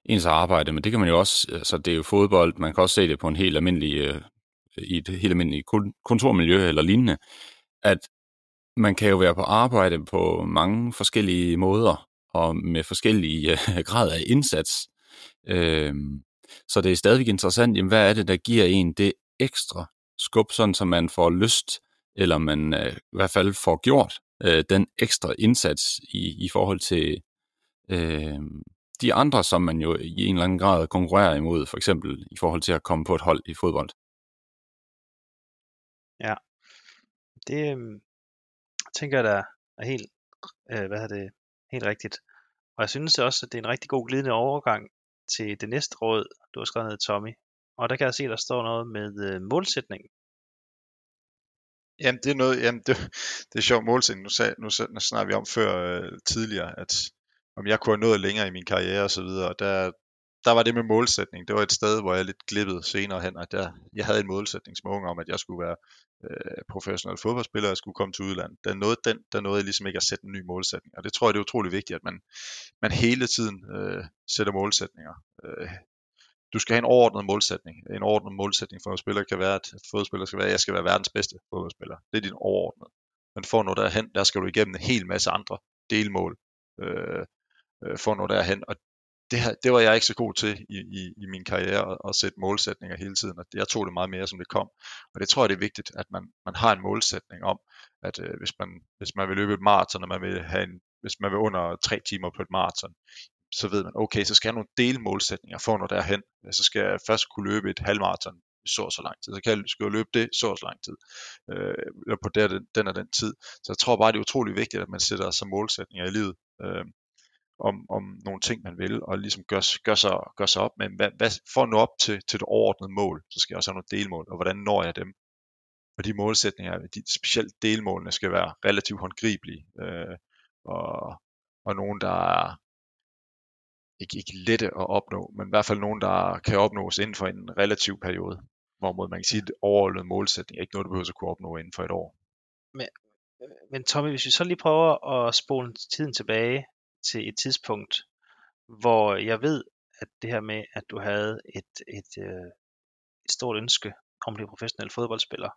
Speaker 2: ens arbejde, men det kan man jo også, altså det er jo fodbold, man kan også se det på en helt almindelig, øh, i et helt almindeligt kontormiljø eller lignende, at man kan jo være på arbejde på mange forskellige måder, og med forskellige øh, grader af indsats. Øh, så det er stadigvæk interessant, jamen, hvad er det, der giver en det ekstra skub, sådan så man får lyst, eller man øh, i hvert fald får gjort øh, den ekstra indsats i, i forhold til øh, de andre, som man jo i en eller anden grad konkurrerer imod, for eksempel i forhold til at komme på et hold i fodbold.
Speaker 1: Ja, det øh, tænker jeg da er helt, øh, hvad er det, helt rigtigt. Og jeg synes også, at det er en rigtig god glidende overgang til det næste råd, du har skrevet ned, Tommy. Og der kan jeg se, at der står noget med øh, målsætning.
Speaker 3: Jamen, det er noget, jamen, det, det er sjovt målsætning. Nu, sag, nu, nu snakker vi om før øh, tidligere, at om jeg kunne have nået længere i min karriere og så videre, og der, der var det med målsætning. Det var et sted, hvor jeg lidt glippede senere hen, at der, jeg havde en målsætning som ung om, at jeg skulle være øh, professionel fodboldspiller, og jeg skulle komme til udlandet. Der nåede, den, der nåede jeg ligesom ikke at sætte en ny målsætning. Og det tror jeg, det er utrolig vigtigt, at man, man hele tiden øh, sætter målsætninger. Øh, du skal have en overordnet målsætning. En overordnet målsætning for en spiller kan være, at fodspiller skal være, at jeg skal være verdens bedste fodboldspiller. Det er din overordnet. Men for at nå derhen, der skal du igennem en hel masse andre delmål øh, øh, for at nå derhen. Og det, her, det var jeg ikke så god til i, i, i min karriere at, at sætte målsætninger hele tiden, og jeg tog det meget mere, som det kom. Og det tror jeg, det er vigtigt, at man, man har en målsætning om, at øh, hvis, man, hvis man vil løbe et maraton, og man vil have en, hvis man vil under tre timer på et maraton, så ved man, okay, så skal jeg have nogle delmålsætninger for når derhen. Så skal jeg først kunne løbe et halvmarathon så og så lang tid. Så kan jeg, skal jeg løbe det så og så lang tid. Øh, eller på der, den, den og den tid. Så jeg tror bare, det er utrolig vigtigt, at man sætter sig målsætninger i livet. Øh, om, om nogle ting, man vil, og ligesom gør, gør, sig, gør sig op med, hvad, hvad, for at nå op til, til det overordnede mål, så skal jeg også have nogle delmål, og hvordan når jeg dem? Og de målsætninger, de, specielt delmålene, skal være relativt håndgribelige, øh, og, og nogen, der er ikke, ikke lette at opnå, men i hvert fald nogen, der kan opnås inden for en relativ periode. Hvorimod man kan sige, at overordnet målsætning er ikke noget, du behøver at kunne opnå inden for et år.
Speaker 1: Men, øh, men Tommy, hvis vi så lige prøver at spole tiden tilbage til et tidspunkt, hvor jeg ved, at det her med, at du havde et, et, øh, et stort ønske om at blive professionel fodboldspiller,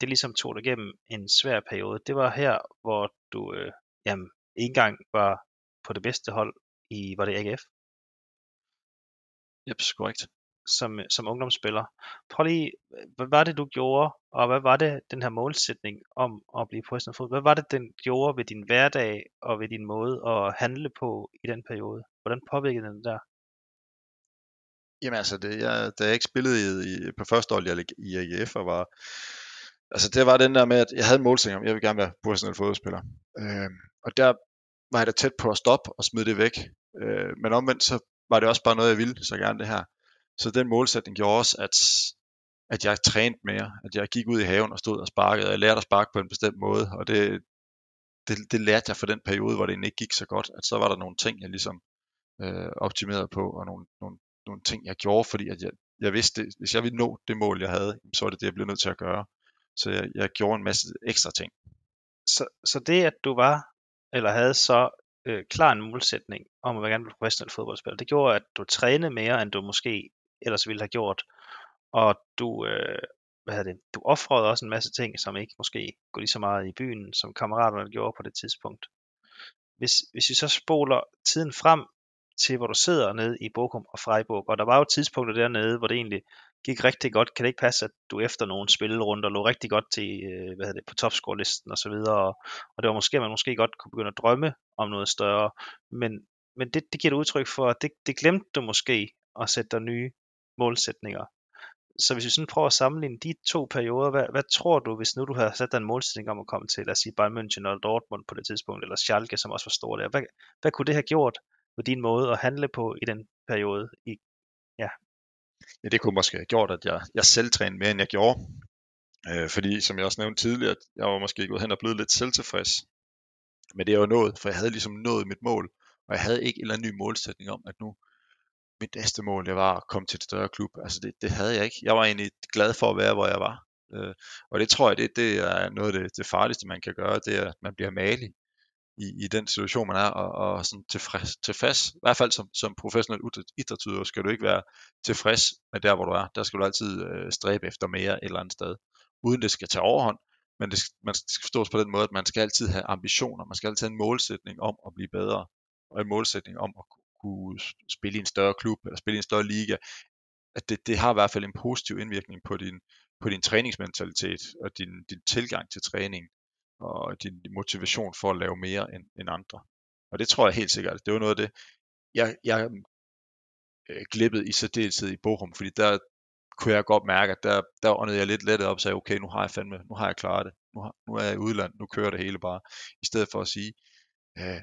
Speaker 1: det ligesom tog dig igennem en svær periode. Det var her, hvor du øh, jamen, ikke engang var på det bedste hold i, var det AGF?
Speaker 3: Yep, korrekt.
Speaker 1: Som, som ungdomsspiller. Prøv lige, hvad var det du gjorde, og hvad var det den her målsætning om at blive professionel fodbold? Hvad var det den gjorde ved din hverdag og ved din måde at handle på i den periode? Hvordan påvirkede den der?
Speaker 3: Jamen altså, det, jeg, da jeg ikke spillede i, i, på første hold i, i AGF, og var, altså det var den der med, at jeg havde en målsætning om, at jeg vil gerne være professionel fodboldspiller. Øh, og der var jeg da tæt på at stoppe og smide det væk. Øh, men omvendt så var det også bare noget, jeg ville så gerne det her. Så den målsætning gjorde også, at, at jeg trænede mere, at jeg gik ud i haven og stod og sparkede, og jeg lærte at sparke på en bestemt måde, og det, det, det lærte jeg for den periode, hvor det ikke gik så godt, at så var der nogle ting, jeg ligesom øh, optimerede på, og nogle, nogle, nogle ting, jeg gjorde, fordi at jeg, jeg vidste, at hvis jeg ville nå det mål, jeg havde, så var det det, jeg blev nødt til at gøre. Så jeg, jeg gjorde en masse ekstra ting.
Speaker 1: Så, så det, at du var eller havde så øh, klar en målsætning om at være gerne blive professionel fodboldspiller. Det gjorde, at du trænede mere, end du måske ellers ville have gjort. Og du, øh, hvad hedder det, du offrede også en masse ting, som ikke måske går lige så meget i byen, som kammeraterne gjorde på det tidspunkt. Hvis, hvis vi så spoler tiden frem til, hvor du sidder nede i Bochum og Freiburg, og der var jo tidspunkter dernede, hvor det egentlig gik rigtig godt. Kan det ikke passe, at du efter nogle spillerunder lå rigtig godt til, øh, hvad hedder det, på topscore-listen og så videre, og, og det var måske, at man måske godt kunne begynde at drømme om noget større, men, men det, det giver et udtryk for, at det, det glemte du måske at sætte dig nye målsætninger. Så hvis vi sådan prøver at sammenligne de to perioder, hvad, hvad tror du, hvis nu du havde sat dig en målsætning om at komme til, lad os sige Bayern München eller Dortmund på det tidspunkt, eller Schalke, som også var stor der, hvad, hvad kunne det have gjort på din måde at handle på i den periode? I,
Speaker 3: ja. ja, det kunne måske have gjort, at jeg, jeg selv trænede mere, end jeg gjorde. Øh, fordi, som jeg også nævnte tidligere, jeg var måske gået hen og blevet lidt selvtilfreds. Men det er jo nået, for jeg havde ligesom nået mit mål, og jeg havde ikke en eller anden ny målsætning om, at nu, mit næste mål, det var at komme til et større klub. Altså det, det havde jeg ikke. Jeg var egentlig glad for at være, hvor jeg var. Øh, og det tror jeg, det, det er noget af det, det farligste, man kan gøre, det er, at man bliver malig i, i den situation, man er, og, og sådan tilfreds, tilfreds. I hvert fald som, som professionel idrætsudøver skal du ikke være tilfreds med der, hvor du er. Der skal du altid øh, stræbe efter mere et eller andet sted, uden det skal tage overhånd. Men det, man skal forstås på den måde, at man skal altid have ambitioner, man skal altid have en målsætning om at blive bedre, og en målsætning om at kunne spille i en større klub, eller spille i en større liga, at det, det har i hvert fald en positiv indvirkning på din, på din træningsmentalitet og din, din tilgang til træning og din motivation for at lave mere end, end andre. Og det tror jeg helt sikkert, det var noget af det, jeg, jeg glippet glippede i særdeleshed i Bochum, fordi der kunne jeg godt mærke, at der, der åndede jeg lidt lettet op og sagde, okay, nu har jeg fandme, nu har jeg klaret det. Nu, har, nu er jeg i udlandet, nu kører det hele bare. I stedet for at sige, øh,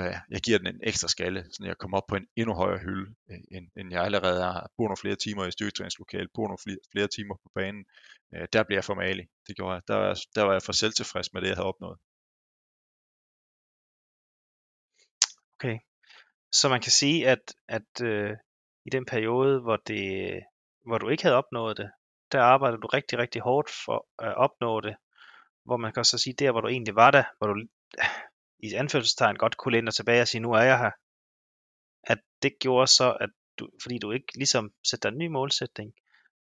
Speaker 3: jeg, jeg giver den en ekstra skalle, så jeg kommer op på en endnu højere hylde, øh, end, end jeg allerede har. Bor nogle flere timer i styrketræningslokalet, bor nogle flere, flere timer på banen. Øh, der bliver jeg formalig. Det gjorde jeg. Der, der var jeg for selvtilfreds med det, jeg havde opnået.
Speaker 1: Okay. Så man kan sige, at, at øh, i den periode, hvor, det, hvor du ikke havde opnået det, der arbejdede du rigtig, rigtig hårdt for at opnå det. Hvor man kan så sige, der hvor du egentlig var der, hvor du i anførselstegn godt kunne læne dig tilbage og sige, nu er jeg her. At det gjorde så, at du, fordi du ikke ligesom sætter en ny målsætning,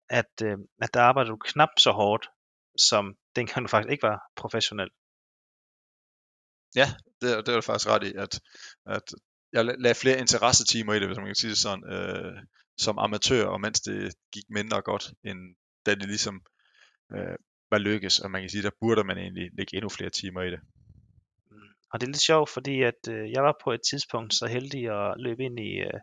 Speaker 1: at, øh, at der arbejder du knap så hårdt, som dengang du faktisk ikke var professionel.
Speaker 3: Ja, det, det er du faktisk ret i, at, at jeg lagde flere interessetimer i det, hvis man kan sige det sådan, øh, som amatør, og mens det gik mindre godt, end da det ligesom øh, var lykkes, og man kan sige, der burde man egentlig lægge endnu flere timer i det.
Speaker 1: Og det er lidt sjovt, fordi at øh, jeg var på et tidspunkt så heldig at løbe ind i øh,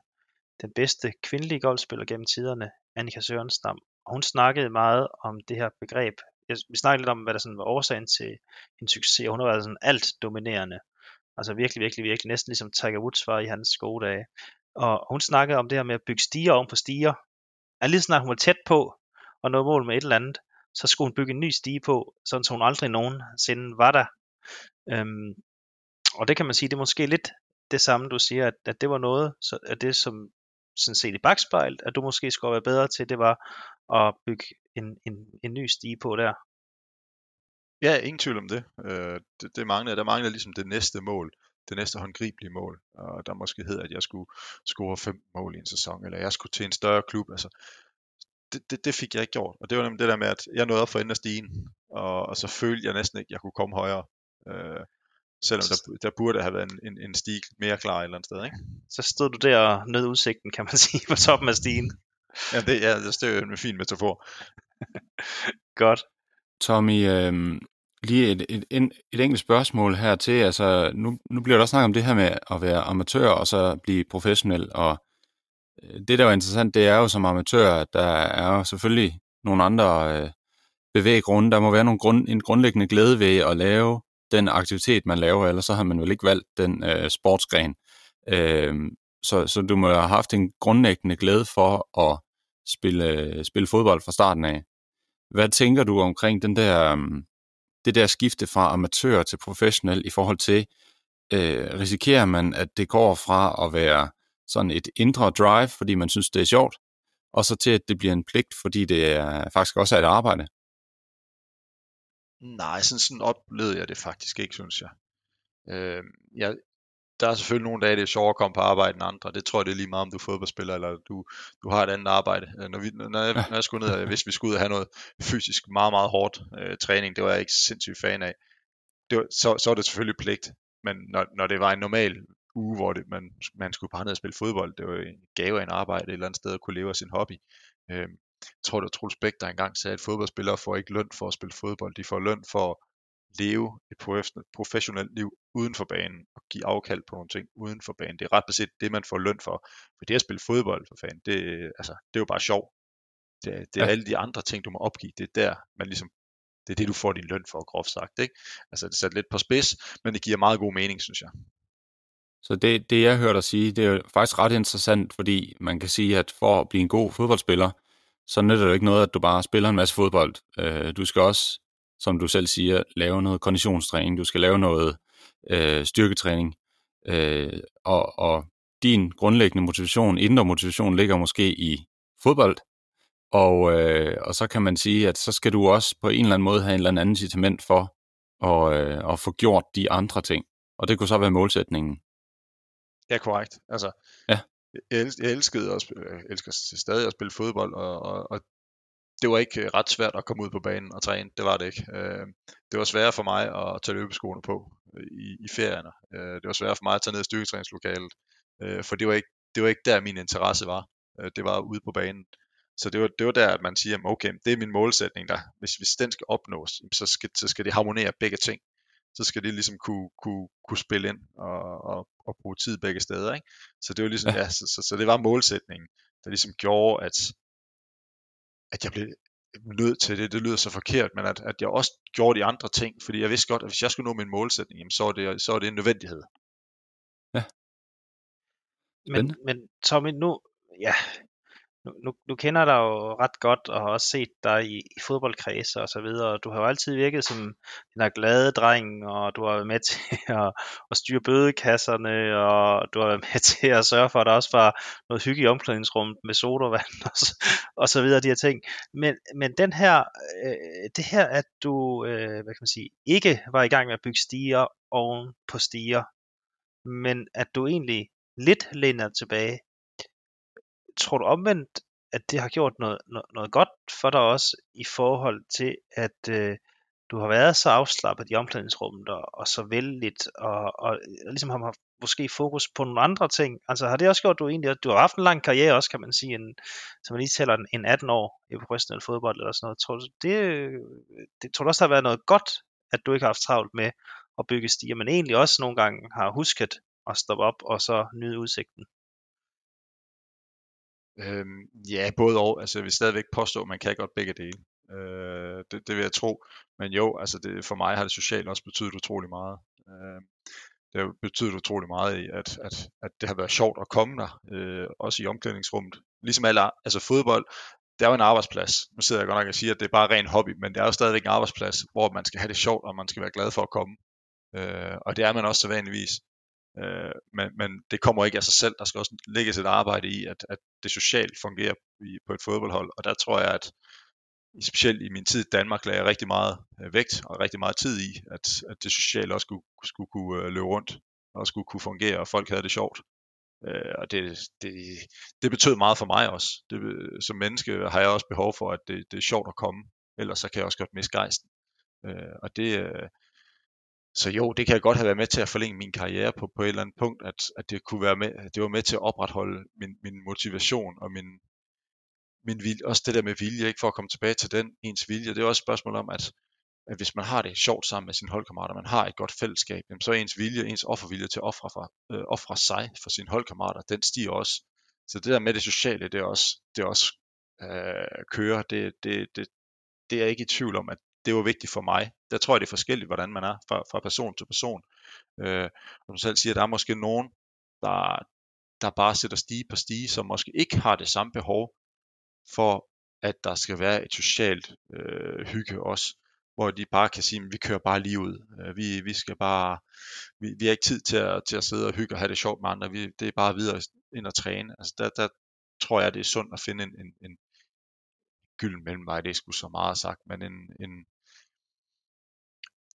Speaker 1: den bedste kvindelige golfspiller gennem tiderne, Annika Sørenstam. Og hun snakkede meget om det her begreb. Jeg, vi snakkede lidt om, hvad der sådan var årsagen til en succes. Hun har været sådan alt dominerende. Altså virkelig, virkelig, virkelig. Næsten ligesom Tiger Woods var i hans gode dage. Og hun snakkede om det her med at bygge stiger oven på stiger. At lige snart hun var tæt på og nåede mål med et eller andet, så skulle hun bygge en ny stige på, sådan så hun aldrig nogensinde var der. Øhm, og det kan man sige, det er måske lidt det samme, du siger, at, at det var noget, så at det som sådan set i bagspejlet, at du måske skulle være bedre til, det var at bygge en, en, en ny stige på der.
Speaker 3: Ja, ingen tvivl om det. Øh, det, det mangler, der mangler ligesom det næste mål, det næste håndgribelige mål, og der måske hed, at jeg skulle score fem mål i en sæson, eller jeg skulle til en større klub. Altså, det, det, det fik jeg ikke gjort, og det var nemlig det der med, at jeg nåede op for enden af stigen, og, og så følte jeg næsten ikke, at jeg kunne komme højere. Øh, Selvom der, der burde have været en, en, en stig mere klar et eller andet sted, ikke?
Speaker 1: Så stod du der og nød udsigten, kan man sige, på toppen af stigen.
Speaker 3: ja, det, ja, det er jo en fin metafor.
Speaker 1: Godt.
Speaker 2: Tommy, øh, lige et, et, et, et enkelt spørgsmål her til. Altså, nu, nu bliver der også snakket om det her med at være amatør og så blive professionel. Og øh, det, der er interessant, det er jo som amatør, at der er jo selvfølgelig nogle andre øh, bevæggrunde. Der må være nogle grund, en grundlæggende glæde ved at lave den aktivitet, man laver, ellers så har man vel ikke valgt den øh, sportsgren. Øh, så, så du må have haft en grundlæggende glæde for at spille, spille fodbold fra starten af. Hvad tænker du omkring den der, øhm, det der skifte fra amatør til professionel i forhold til, øh, risikerer man, at det går fra at være sådan et indre drive, fordi man synes, det er sjovt, og så til, at det bliver en pligt, fordi det er, faktisk også er et arbejde?
Speaker 3: Nej, sådan, sådan oplevede jeg det faktisk ikke, synes jeg. Øh, jeg, der er selvfølgelig nogle dage, det er sjovere at komme på arbejde end andre. Det tror jeg, det er lige meget, om du er fodboldspiller, eller du, du har et andet arbejde. Øh, når, vi, når, jeg, når jeg skulle ned, og hvis vi skulle ud og have noget fysisk meget, meget hårdt øh, træning, det var jeg ikke sindssygt fan af. Det var, så, så er det selvfølgelig pligt. Men når, når det var en normal uge, hvor det, man, man skulle bare ned og spille fodbold, det var en gave af en arbejde et eller andet sted at kunne leve af sin hobby. Øh, jeg tror, det var Troels Bæk, der engang sagde, at fodboldspillere får ikke løn for at spille fodbold. De får løn for at leve et professionelt liv uden for banen og give afkald på nogle ting uden for banen. Det er ret beset det, man får løn for. For det at spille fodbold, for fanden, det, altså, det er jo bare sjov. Det, det er ja. alle de andre ting, du må opgive. Det er der, man ligesom, det er det, du får din løn for, groft sagt. Ikke? Altså, det er sat lidt på spids, men det giver meget god mening, synes jeg.
Speaker 2: Så det, det, jeg hørte dig sige, det er faktisk ret interessant, fordi man kan sige, at for at blive en god fodboldspiller, så nytter det ikke noget, at du bare spiller en masse fodbold. Øh, du skal også, som du selv siger, lave noget konditionstræning, du skal lave noget øh, styrketræning, øh, og, og din grundlæggende motivation, indre motivation, ligger måske i fodbold, og, øh, og så kan man sige, at så skal du også på en eller anden måde have en eller anden incitament for at, øh, at få gjort de andre ting. Og det kunne så være målsætningen.
Speaker 3: Ja, korrekt. Altså, ja. Jeg, jeg elskede også, jeg øh, elsker stadig at spille fodbold, og, og, og det var ikke øh, ret svært at komme ud på banen og træne. Det var det ikke. Øh, det var sværere for mig at tage løbeskoene på øh, i, i ferierne. Øh, det var sværere for mig at tage ned i styrketræningslokalet, øh, for det var, ikke, det var ikke der, min interesse var. Det var ude på banen. Så det var, det var der, at man siger, okay, det er min målsætning der. Hvis, hvis den skal opnås, så skal, så skal det harmonere begge ting så skal det ligesom kunne, kunne, kunne spille ind og, og, og bruge tid begge steder. Ikke? Så det var ligesom, ja. Ja, så, så, så det var målsætningen, der ligesom gjorde, at, at jeg blev nødt til det, det lyder så forkert, men at, at jeg også gjorde de andre ting, fordi jeg vidste godt, at hvis jeg skulle nå min målsætning, jamen, så, er det, så er det en nødvendighed.
Speaker 1: Ja. Men, men Tommy, nu, ja, nu, nu, nu kender dig jo ret godt, og har også set dig i, i fodboldkredse og så videre. Du har jo altid virket som den her glade dreng, og du har været med til at, at styre bødekasserne, og du har været med til at sørge for, at der også var noget hygge i omklædningsrummet med sodavand og, så, og så videre, de her ting. Men, men den her, øh, det her, at du, øh, hvad kan man sige, ikke var i gang med at bygge stiger oven på stiger, men at du egentlig lidt læner tilbage tror du omvendt, at det har gjort noget, noget, noget godt for dig også i forhold til, at øh, du har været så afslappet i omklædningsrummet og, og så vældigt, og, og, og ligesom har haft måske fokus på nogle andre ting. Altså har det også gjort, at du egentlig, at du har haft en lang karriere også, kan man sige, en, som man lige tæller en 18 år i professionel fodbold eller sådan noget. Tror du, det, det, tror du også, der har været noget godt, at du ikke har haft travlt med at bygge stiger, men egentlig også nogle gange har husket at stoppe op og så nyde udsigten?
Speaker 3: Øhm, ja, både og. Altså, jeg vil stadigvæk påstå, at man kan godt begge dele. Øh, det, det vil jeg tro. Men jo, altså det, for mig har det socialt også betydet utrolig meget. Øh, det har betydet utrolig meget i, at, at, at det har været sjovt at komme der, øh, også i omklædningsrummet. Ligesom alle, altså fodbold, det er jo en arbejdsplads. Nu sidder jeg godt nok og siger, at det er bare ren hobby, men det er jo stadigvæk en arbejdsplads, hvor man skal have det sjovt, og man skal være glad for at komme. Øh, og det er man også så vanligvis. Øh, men, men det kommer ikke af sig selv. Der skal også lægges et arbejde i, at, at det socialt fungerer i, på et fodboldhold. Og der tror jeg, at specielt i min tid i Danmark lagde jeg rigtig meget øh, vægt og rigtig meget tid i, at, at det sociale også skulle, skulle kunne øh, løbe rundt og skulle kunne fungere, og folk havde det sjovt. Øh, og det, det, det betød meget for mig også. Det, som menneske har jeg også behov for, at det, det er sjovt at komme, ellers så kan jeg også godt miste gejsten. Øh, og det, øh, så jo, det kan jeg godt have været med til at forlænge min karriere på, på et eller andet punkt, at, at det kunne være med, at det var med til at opretholde min, min motivation og min, min vilje, også det der med vilje, ikke for at komme tilbage til den, ens vilje, det er også et spørgsmål om, at, at hvis man har det sjovt sammen med sine holdkammerater, man har et godt fællesskab, jamen så er ens vilje, ens offervilje til at ofre, for, øh, ofre sig for sine holdkammerater, den stiger også. Så det der med det sociale, det er også, det er også øh, kører, det, det, det, det er jeg ikke i tvivl om, at det var vigtigt for mig. Der tror jeg, det er forskelligt, hvordan man er fra, fra person til person. Øh, som selv siger, der er måske nogen, der, der bare sætter stige på stige, som måske ikke har det samme behov for, at der skal være et socialt øh, hygge også, hvor de bare kan sige, at vi kører bare lige ud. Øh, vi, vi skal bare, vi, vi har ikke tid til at, til at sidde og hygge og have det sjovt med andre. Vi, det er bare videre ind og træne. Altså der, der tror jeg, det er sundt at finde en, en, en gylden mellemvej, det er sgu så meget sagt, men en, en,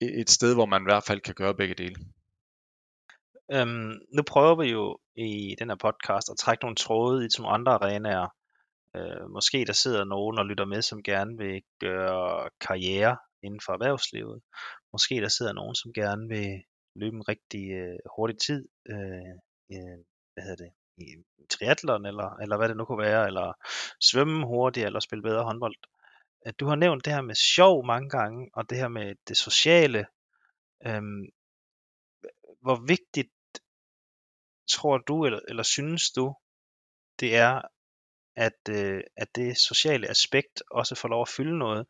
Speaker 3: et sted, hvor man i hvert fald kan gøre begge dele.
Speaker 1: Øhm, nu prøver vi jo i den her podcast at trække nogle tråde i til nogle andre arenaer. Øh, måske der sidder nogen og lytter med, som gerne vil gøre karriere inden for erhvervslivet. Måske der sidder nogen, som gerne vil løbe en rigtig øh, hurtig tid, øh, øh, hvad hedder det, i triathlon, eller, eller hvad det nu kunne være, eller svømme hurtigt, eller spille bedre håndbold at du har nævnt det her med sjov mange gange, og det her med det sociale. Øhm, hvor vigtigt tror du, eller, eller synes du, det er, at, øh, at det sociale aspekt også får lov at fylde noget?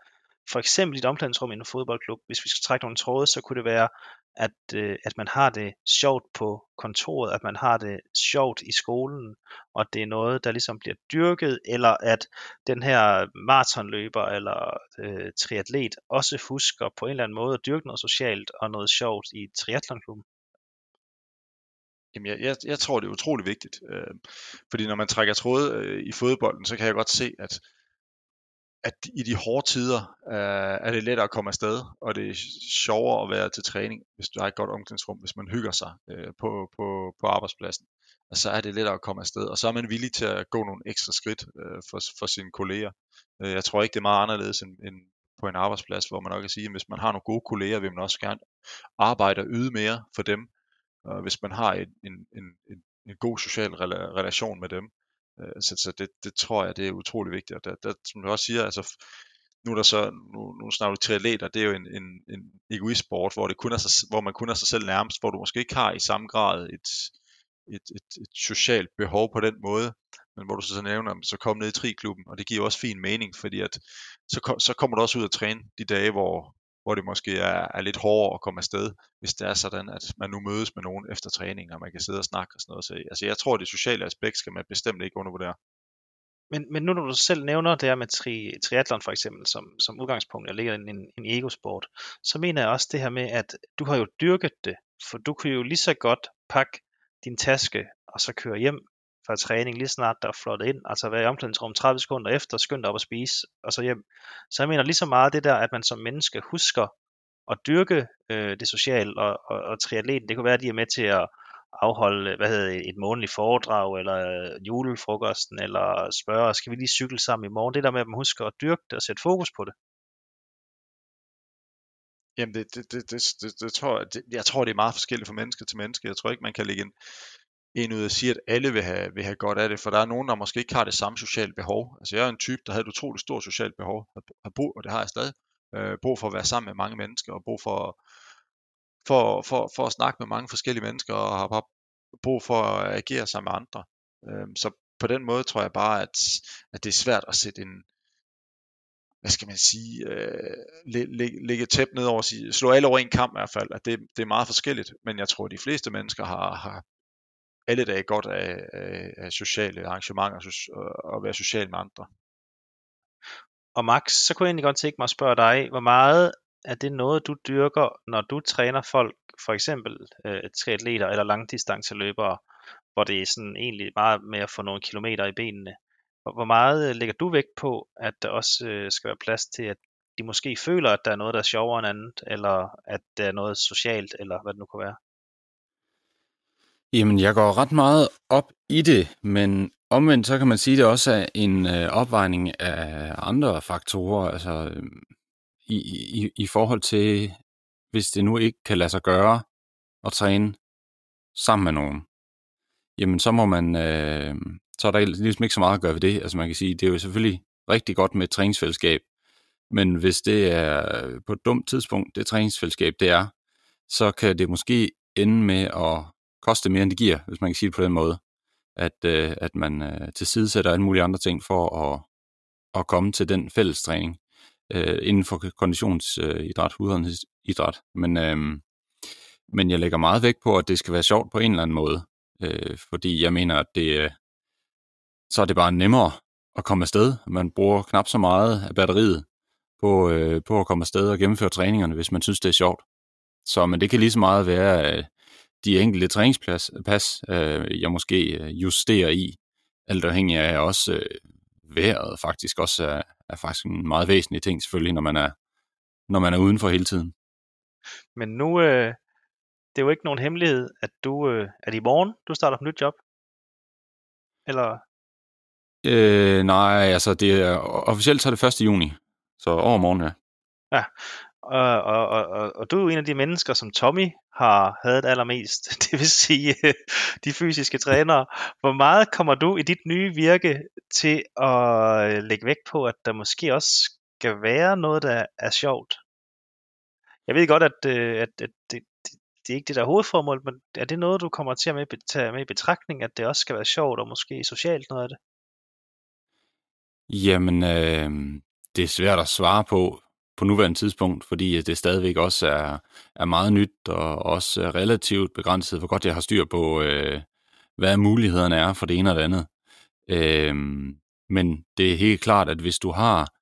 Speaker 1: For eksempel i et omklædningsrum i en fodboldklub, hvis vi skal trække nogle tråde, så kunne det være, at, øh, at man har det sjovt på kontoret, at man har det sjovt i skolen, og at det er noget, der ligesom bliver dyrket, eller at den her maratonløber eller øh, triatlet også husker på en eller anden måde at dyrke noget socialt og noget sjovt i triathlonklubben.
Speaker 3: Jamen, jeg, jeg, jeg tror, det er utrolig vigtigt. Øh, fordi når man trækker tråde øh, i fodbolden, så kan jeg godt se, at at i de hårde tider øh, er det lettere at komme afsted, og det er sjovere at være til træning, hvis du har et godt omklædningsrum, hvis man hygger sig øh, på, på, på arbejdspladsen. Og så er det lettere at komme afsted, og så er man villig til at gå nogle ekstra skridt øh, for, for sine kolleger. Øh, jeg tror ikke, det er meget anderledes end, end på en arbejdsplads, hvor man nok kan sige, at hvis man har nogle gode kolleger, vil man også gerne arbejde og yde mere for dem. Og hvis man har en, en, en, en, god social relation med dem, Øh, så, så det, det tror jeg, det er utrolig vigtigt. Og der, der, som du også siger, altså, nu er der så, nu, nu snakker du triatleter, det er jo en, en, en egoistsport, hvor, det kun er sig, hvor man kun er sig selv nærmest, hvor du måske ikke har i samme grad et, et, et, et socialt behov på den måde, men hvor du så, så nævner, så kom ned i triklubben, og det giver også fin mening, fordi at så, så kommer du også ud og træne de dage, hvor, hvor det måske er, er lidt hårdere at komme afsted, hvis det er sådan, at man nu mødes med nogen efter træning, og man kan sidde og snakke og sådan noget. Så altså, jeg tror, det sociale aspekt skal man bestemt ikke undervurdere.
Speaker 1: Men, men nu når du selv nævner det her med tri, triathlon for eksempel, som, som udgangspunkt, jeg ligger en, en, en egosport, så mener jeg også det her med, at du har jo dyrket det, for du kunne jo lige så godt pakke din taske, og så køre hjem fra træning, lige snart der er flottet ind, altså være i omklædningsrum 30 sekunder efter, skynd dig op og spise, og så hjem. Så jeg mener lige så meget det der, at man som menneske husker at dyrke øh, det sociale, og, og, og triatleten, det kunne være, at de er med til at afholde hvad hedder et månedligt foredrag, eller øh, julefrokosten, eller spørge, skal vi lige cykle sammen i morgen? Det der med, at man husker at dyrke det og sætte fokus på det.
Speaker 3: Jamen, det, det, det, det, det, det tror jeg, det, jeg tror, det er meget forskelligt fra menneske til menneske. Jeg tror ikke, man kan lægge en, en ud og sige, at alle vil have, vil have godt af det, for der er nogen, der måske ikke har det samme sociale behov. Altså jeg er en type, der havde et utroligt stort socialt behov, har brug, og det har jeg stadig, øh, brug for at være sammen med mange mennesker, og brug for, for, for, for at snakke med mange forskellige mennesker, og har bare brug for at agere sammen med andre. Øh, så på den måde tror jeg bare, at, at det er svært at sætte en, hvad skal man sige, øh, lægge, lægge tæt ned over, sige, slå alle over en kamp i hvert fald, at det, det er meget forskelligt, men jeg tror, at de fleste mennesker har, har, alle dage godt af, af, af sociale arrangementer og være social med andre.
Speaker 1: Og Max, så kunne jeg egentlig godt tænke mig at spørge dig, hvor meget er det noget, du dyrker, når du træner folk, for eksempel øh, triatleter eller langdistanceløbere, hvor det er sådan egentlig meget med at få nogle kilometer i benene. Hvor meget øh, lægger du vægt på, at der også øh, skal være plads til, at de måske føler, at der er noget, der er sjovere end andet, eller at der er noget socialt, eller hvad det nu kan være?
Speaker 2: Jamen, jeg går ret meget op i det, men omvendt så kan man sige, at det også er en øh, opvejning af andre faktorer, altså øh, i, i, i forhold til, hvis det nu ikke kan lade sig gøre at træne sammen med nogen, jamen så må man, øh, så er der ligesom ikke så meget at gøre ved det. Altså man kan sige, det er jo selvfølgelig rigtig godt med et træningsfællesskab, men hvis det er øh, på et dumt tidspunkt, det træningsfællesskab det er, så kan det måske ende med at koste mere, end det giver, hvis man kan sige det på den måde. At, øh, at man øh, tilsidesætter alle mulige andre ting for at, at komme til den fælles træning øh, inden for konditionsidræt, øh, udholdenhedsidræt. Men, øh, men jeg lægger meget vægt på, at det skal være sjovt på en eller anden måde. Øh, fordi jeg mener, at det, øh, så er det bare nemmere at komme afsted. Man bruger knap så meget af batteriet på, øh, på at komme afsted og gennemføre træningerne, hvis man synes, det er sjovt. Så men det kan lige så meget være, øh, de enkelte træningspas, pas, øh, jeg måske øh, justerer i, alt afhængig af også øh, vejret faktisk også er, er faktisk en meget væsentlig ting selvfølgelig, når man er, når man er udenfor hele tiden.
Speaker 1: Men nu, øh, det er jo ikke nogen hemmelighed, at du, øh, er det i morgen, du starter på nyt job? Eller?
Speaker 2: Øh, nej, altså det er, officielt så er det 1. juni, så over morgen, ja.
Speaker 1: Ja, og, og, og, og, og du er jo en af de mennesker, som Tommy har hadet allermest, det vil sige øh, de fysiske trænere. Hvor meget kommer du i dit nye virke til at øh, lægge vægt på, at der måske også skal være noget, der er sjovt? Jeg ved godt, at, øh, at, at det, det, det er ikke det der er hovedformål, men er det noget, du kommer til at med, tage med i betragtning, at det også skal være sjovt og måske socialt noget af det?
Speaker 2: Jamen, øh, det er svært at svare på på nuværende tidspunkt, fordi øh, det stadigvæk også er, er meget nyt og også er relativt begrænset, hvor godt jeg har styr på, øh, hvad mulighederne er for det ene og det andet. Øh, men det er helt klart, at hvis du har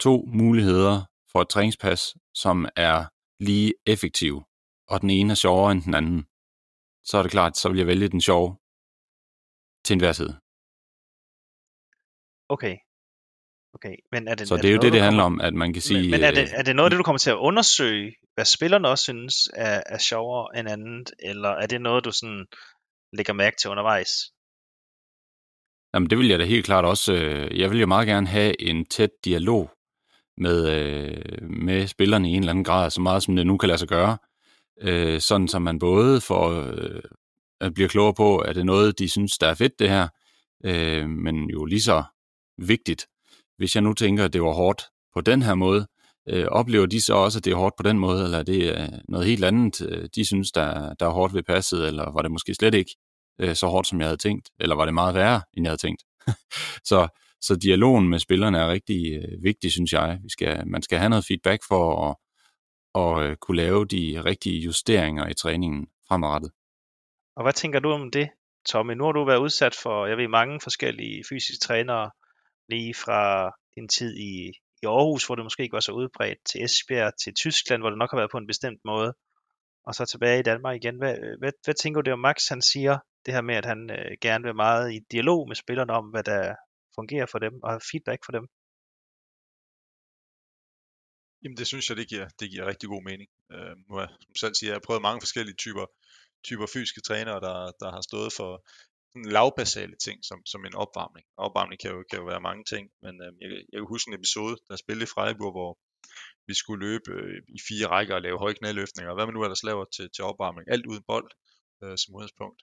Speaker 2: to muligheder for et træningspas, som er lige effektive, og den ene er sjovere end den anden, så er det klart, så vil jeg vælge den sjove til enhver tid.
Speaker 1: Okay. Okay, men er det,
Speaker 2: så
Speaker 1: er
Speaker 2: det er jo det, det handler
Speaker 1: kommer,
Speaker 2: om, at man kan sige...
Speaker 1: Men, men er, det,
Speaker 2: øh,
Speaker 1: er det noget det, du kommer til at undersøge, hvad spillerne også synes er, er sjovere end andet, eller er det noget, du sådan lægger mærke til undervejs?
Speaker 2: Jamen det vil jeg da helt klart også. Øh, jeg vil jo meget gerne have en tæt dialog med, øh, med spillerne i en eller anden grad, så meget som det nu kan lade sig gøre. Øh, sådan som man både får øh, at blive klogere på, at det er noget, de synes, der er fedt det her, øh, men jo lige så vigtigt, hvis jeg nu tænker, at det var hårdt på den her måde, øh, oplever de så også, at det er hårdt på den måde, eller er det øh, noget helt andet, øh, de synes, der, der er hårdt ved passet, eller var det måske slet ikke øh, så hårdt, som jeg havde tænkt, eller var det meget værre, end jeg havde tænkt. så, så dialogen med spillerne er rigtig øh, vigtig, synes jeg. Vi skal, man skal have noget feedback for at, at øh, kunne lave de rigtige justeringer i træningen fremadrettet.
Speaker 1: Og hvad tænker du om det, Tommy? Nu har du været udsat for, jeg ved, mange forskellige fysiske trænere, lige fra din tid i, i Aarhus, hvor det måske ikke var så udbredt, til Esbjerg, til Tyskland, hvor det nok har været på en bestemt måde, og så tilbage i Danmark igen. Hvad, hvad, hvad tænker du det om Max, han siger, det her med, at han øh, gerne vil meget i dialog med spillerne om, hvad der fungerer for dem, og have feedback for dem?
Speaker 3: Jamen det synes jeg, det giver, det giver rigtig god mening. Øh, nu er, som selv siger, jeg har prøvet mange forskellige typer, typer fysiske trænere, der, der har stået for lavbasale ting, som, som en opvarmning. Opvarmning kan jo, kan jo være mange ting, men øh, jeg, jeg kan huske en episode, der spillede i Freiburg, hvor vi skulle løbe øh, i fire rækker og lave høje knæløftninger, og hvad man nu ellers laver til, til opvarmning. Alt uden bold øh, som udgangspunkt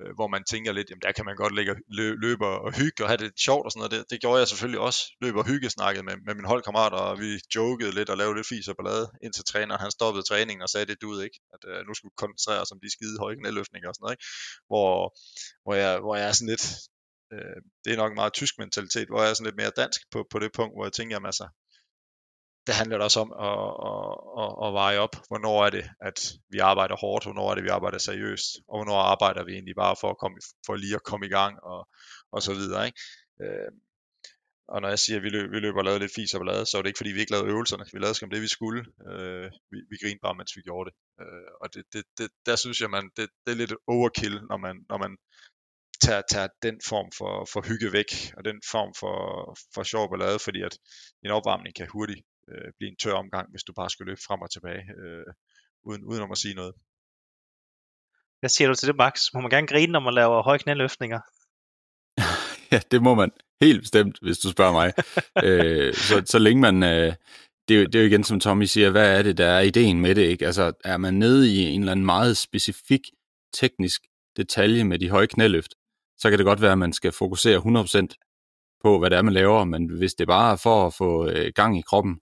Speaker 3: øh, hvor man tænker lidt, jamen der kan man godt ligge lø, løbe og hygge og have det sjovt og sådan noget. Det, det gjorde jeg selvfølgelig også. Løb og hygge snakket med, med min holdkammerat, og vi jokede lidt og lavede lidt fis og ballade, indtil træneren han stoppede træningen og sagde, det du ikke, at øh, nu skulle vi koncentrere os om de skide høje knæløftninger og sådan noget, ikke? Hvor, hvor, jeg, hvor jeg er sådan lidt, øh, det er nok en meget tysk mentalitet, hvor jeg er sådan lidt mere dansk på, på det punkt, hvor jeg tænker, jamen altså, det handler det også om at, at, at, at veje op, hvornår er det, at vi arbejder hårdt, hvornår er det, vi arbejder seriøst, og hvornår arbejder vi egentlig bare for, at komme, for lige at komme i gang, og, og så videre. Ikke? Øh, og når jeg siger, at vi, løb, vi løber og lavede lidt fis og ballade, så er det ikke, fordi vi ikke lavede øvelserne. Vi lavede skam det, vi skulle. Øh, vi, vi grinede bare, mens vi gjorde det. Øh, og det, det, det, der synes jeg, man, det, det er lidt overkill, når man, når man tager, tager den form for, for hygge væk, og den form for, for sjov ballade, fordi at en opvarmning kan hurtigt øh, blive en tør omgang, hvis du bare skal løbe frem og tilbage, øh, uden, uden om at sige noget.
Speaker 1: Hvad siger du til det, Max? Må man gerne grine, når man laver høje knæløftninger?
Speaker 2: ja, det må man helt bestemt, hvis du spørger mig. øh, så, så længe man... Øh, det, er jo, det er jo igen, som Tommy siger, hvad er det, der er ideen med det? Ikke? Altså, er man nede i en eller anden meget specifik teknisk detalje med de høje knæløft, så kan det godt være, at man skal fokusere 100% på, hvad det er, man laver, men hvis det bare er for at få øh, gang i kroppen,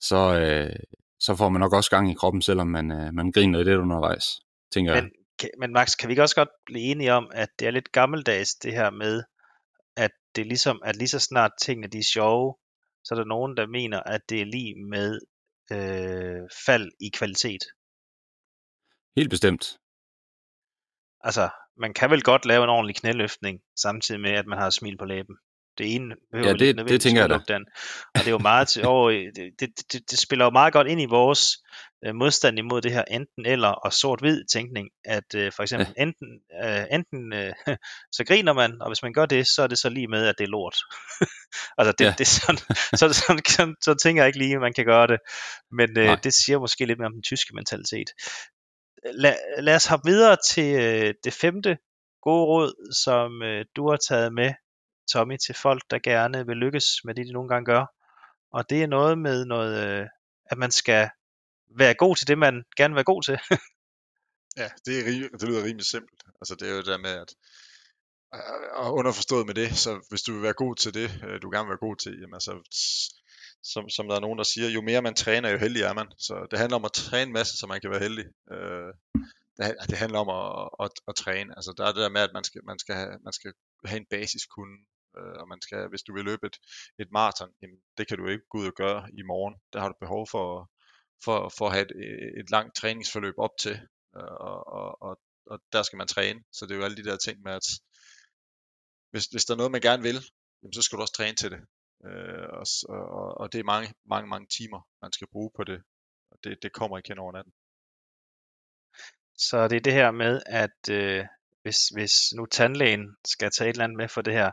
Speaker 2: så, øh, så får man nok også gang i kroppen, selvom man, øh, man griner lidt undervejs, tænker
Speaker 1: men,
Speaker 2: jeg.
Speaker 1: Men Max, kan vi ikke også godt blive enige om, at det er lidt gammeldags det her med, at det er ligesom, at lige så snart tingene de er sjove, så er der nogen, der mener, at det er lige med øh, fald i kvalitet.
Speaker 2: Helt bestemt.
Speaker 1: Altså, man kan vel godt lave en ordentlig knæløftning, samtidig med, at man har smil på læben. Det ene
Speaker 2: behøver ja, det, det, det tænker jeg da.
Speaker 1: Den. Og det er jo meget til, over, det, det, det, det, spiller jo meget godt ind i vores øh, modstand imod det her enten eller og sort-hvid tænkning, at øh, for eksempel ja. enten, øh, enten øh, så griner man, og hvis man gør det, så er det så lige med, at det er lort. altså det, ja. det er sådan, så, sådan, sådan, så tænker jeg ikke lige, at man kan gøre det, men øh, det siger måske lidt mere om den tyske mentalitet. lad, lad os hoppe videre til øh, det femte gode råd, som øh, du har taget med, Tommy, til folk, der gerne vil lykkes med det, de nogle gange gør. Og det er noget med noget, øh, at man skal være god til det, man gerne vil være god til.
Speaker 3: Ja, det, er, rim- det lyder rimelig simpelt. Altså det er jo det der med, at øh, og underforstået med det, så hvis du vil være god til det, øh, du gerne vil være god til, jamen altså, som, som der er nogen, der siger, jo mere man træner, jo heldigere er man. Så det handler om at træne en masse, så man kan være heldig. Øh, det, det handler om at, at, at, træne. Altså der er det der med, at man skal, man skal, have, man skal have en basiskunde, Øh, og man skal, hvis du vil løbe et, et maraton, jamen, det kan du ikke gå ud og gøre i morgen. Der har du behov for, for, for at have et, et langt træningsforløb op til, øh, og, og, og, og der skal man træne. Så det er jo alle de der ting med, at hvis, hvis der er noget, man gerne vil, jamen, så skal du også træne til det. Øh, og, og, og det er mange, mange, mange timer, man skal bruge på det. Og det, det kommer ikke hen over natten.
Speaker 1: Så det er det her med, at øh, hvis, hvis nu tandlægen skal tage et eller andet med for det her,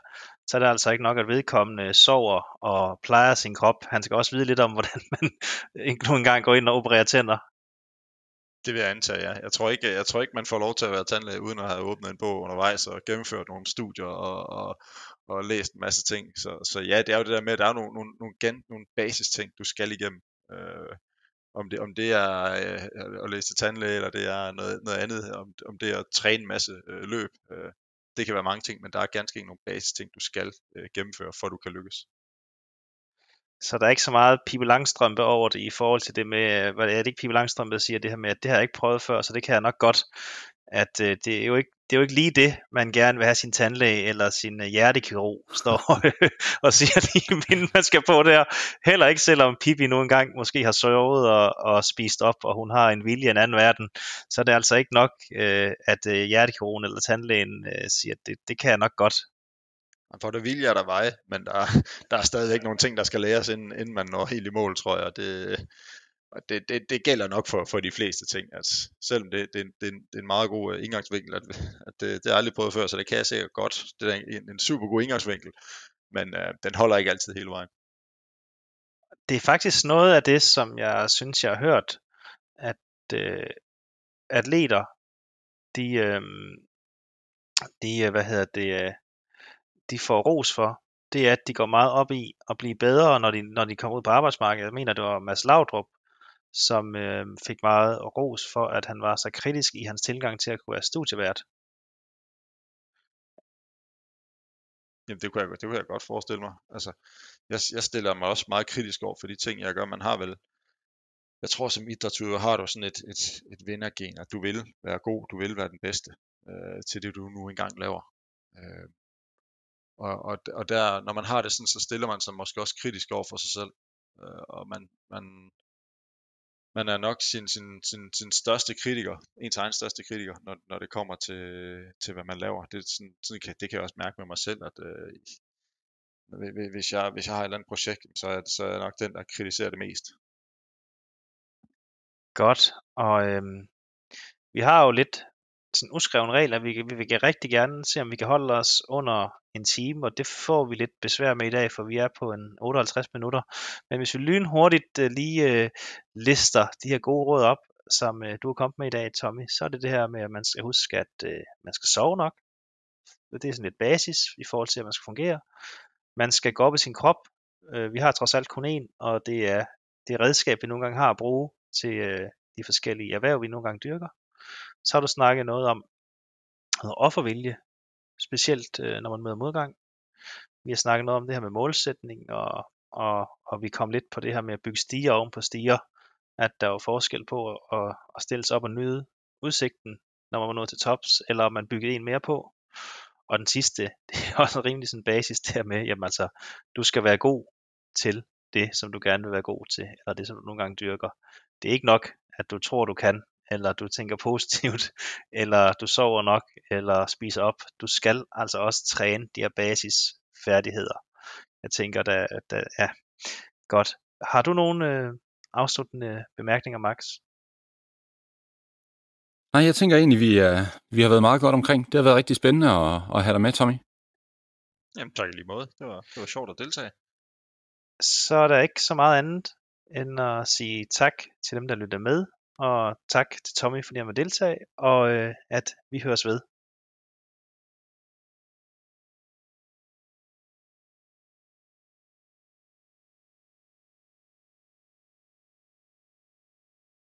Speaker 1: så er det altså ikke nok, at vedkommende sover og plejer sin krop. Han skal også vide lidt om, hvordan man nu engang går ind og opererer tænder.
Speaker 3: Det vil jeg antage, ja. Jeg tror ikke, jeg tror ikke man får lov til at være tandlæge, uden at have åbnet en bog undervejs og gennemført nogle studier og, og, og læst en masse ting. Så, så ja, det er jo det der med, at der er nogle, nogle, nogle, gen, nogle basis ting, du skal igennem. Øh, om det, om det er øh, at læse til tandlæge, eller det er noget, noget andet, om, om det er at træne en masse øh, løb. Øh, det kan være mange ting, men der er ganske ikke nogle basis ting, du skal øh, gennemføre, for at du kan lykkes.
Speaker 1: Så der er ikke så meget Pippi Langstrømpe over det i forhold til det med, øh, hvad er det ikke Pippi Langstrømpe, der siger det her med, at det har jeg ikke prøvet før, så det kan jeg nok godt. At øh, det, er jo ikke, det er jo ikke lige det, man gerne vil have sin tandlæge eller sin øh, hjertekirurg står og siger lige inden man skal på der. Heller ikke selvom Pippi nu engang måske har sovet og, og spist op, og hun har en vilje i en anden verden, så er det altså ikke nok, øh, at øh, hjertekirurgen eller tandlægen øh, siger, at det, det kan jeg nok godt.
Speaker 3: Man får det vilje er der vej, men der, der er stadigvæk nogle ting, der skal læres, inden, inden man når helt i mål, tror jeg. Og det, og det, det, det gælder nok for, for de fleste ting. At selvom det, det, det, det er en meget god øh, indgangsvinkel, at, at det, det har jeg aldrig prøvet før, så det kan jeg sikkert godt. Det er en, en super god indgangsvinkel, men øh, den holder ikke altid hele vejen.
Speaker 1: det er faktisk noget af det, som jeg synes, jeg har hørt, at øh, atleter, de, øh, de, øh, hvad hedder det, øh, de får ros for, det er, at de går meget op i at blive bedre, når de, når de kommer ud på arbejdsmarkedet. Jeg mener, det var Mads Laudrup, som øh, fik meget ros for, at han var så kritisk i hans tilgang til at kunne være studievært.
Speaker 3: Jamen det kunne jeg, det kunne jeg godt forestille mig. Altså, jeg, jeg stiller mig også meget kritisk over for de ting, jeg gør. Man har vel, jeg tror som idrætsudøver har du sådan et, et, et vindergen, at du vil være god, du vil være den bedste øh, til det, du nu engang laver. Øh, og, og, og der, når man har det sådan, så stiller man sig måske også kritisk over for sig selv. Øh, og man, man, man er nok sin, sin, sin, sin største kritiker, ens egen største kritiker, når, når det kommer til, til hvad man laver. Det, er sådan, sådan kan, det kan jeg også mærke med mig selv, at øh, hvis, jeg, hvis jeg har et eller andet projekt, så er, så er jeg nok den, der kritiserer det mest.
Speaker 1: Godt, og øhm, vi har jo lidt sådan uskreven regel, at vi, vi vil rigtig gerne se, om vi kan holde os under en time, og det får vi lidt besvær med i dag, for vi er på en 58 minutter. Men hvis vi lynhurtigt øh, lige øh, lister de her gode råd op, som øh, du har kommet med i dag, Tommy, så er det det her med, at man skal huske, at øh, man skal sove nok. Det er sådan lidt basis i forhold til, at man skal fungere. Man skal gå op i sin krop. Øh, vi har trods alt kun én, og det er det redskab, vi nogle gange har at bruge til øh, de forskellige erhverv, vi nogle gange dyrker. Så har du snakket noget om noget offervilje, specielt øh, når man møder modgang. Vi har snakket noget om det her med målsætning, og, og, og vi kom lidt på det her med at bygge stiger oven på stiger, at der er forskel på at, at stille sig op og nyde udsigten, når man var nået til tops, eller om man byggede en mere på. Og den sidste, det er også en rimelig sådan basis der med, jamen altså, du skal være god til det, som du gerne vil være god til, eller det, som du nogle gange dyrker. Det er ikke nok, at du tror, du kan, eller du tænker positivt, eller du sover nok, eller spiser op. Du skal altså også træne de her basisfærdigheder. Jeg tænker, der, der ja, godt. Har du nogle øh, afsluttende bemærkninger, Max?
Speaker 2: Nej, jeg tænker egentlig, vi, er, vi har været meget godt omkring. Det har været rigtig spændende at, at have dig med, Tommy.
Speaker 3: Jamen tak i lige måde. Det var, det var sjovt at deltage.
Speaker 1: Så er der ikke så meget andet end at sige tak til dem, der lytter med og tak til Tommy, fordi han var deltage, og øh, at vi høres ved.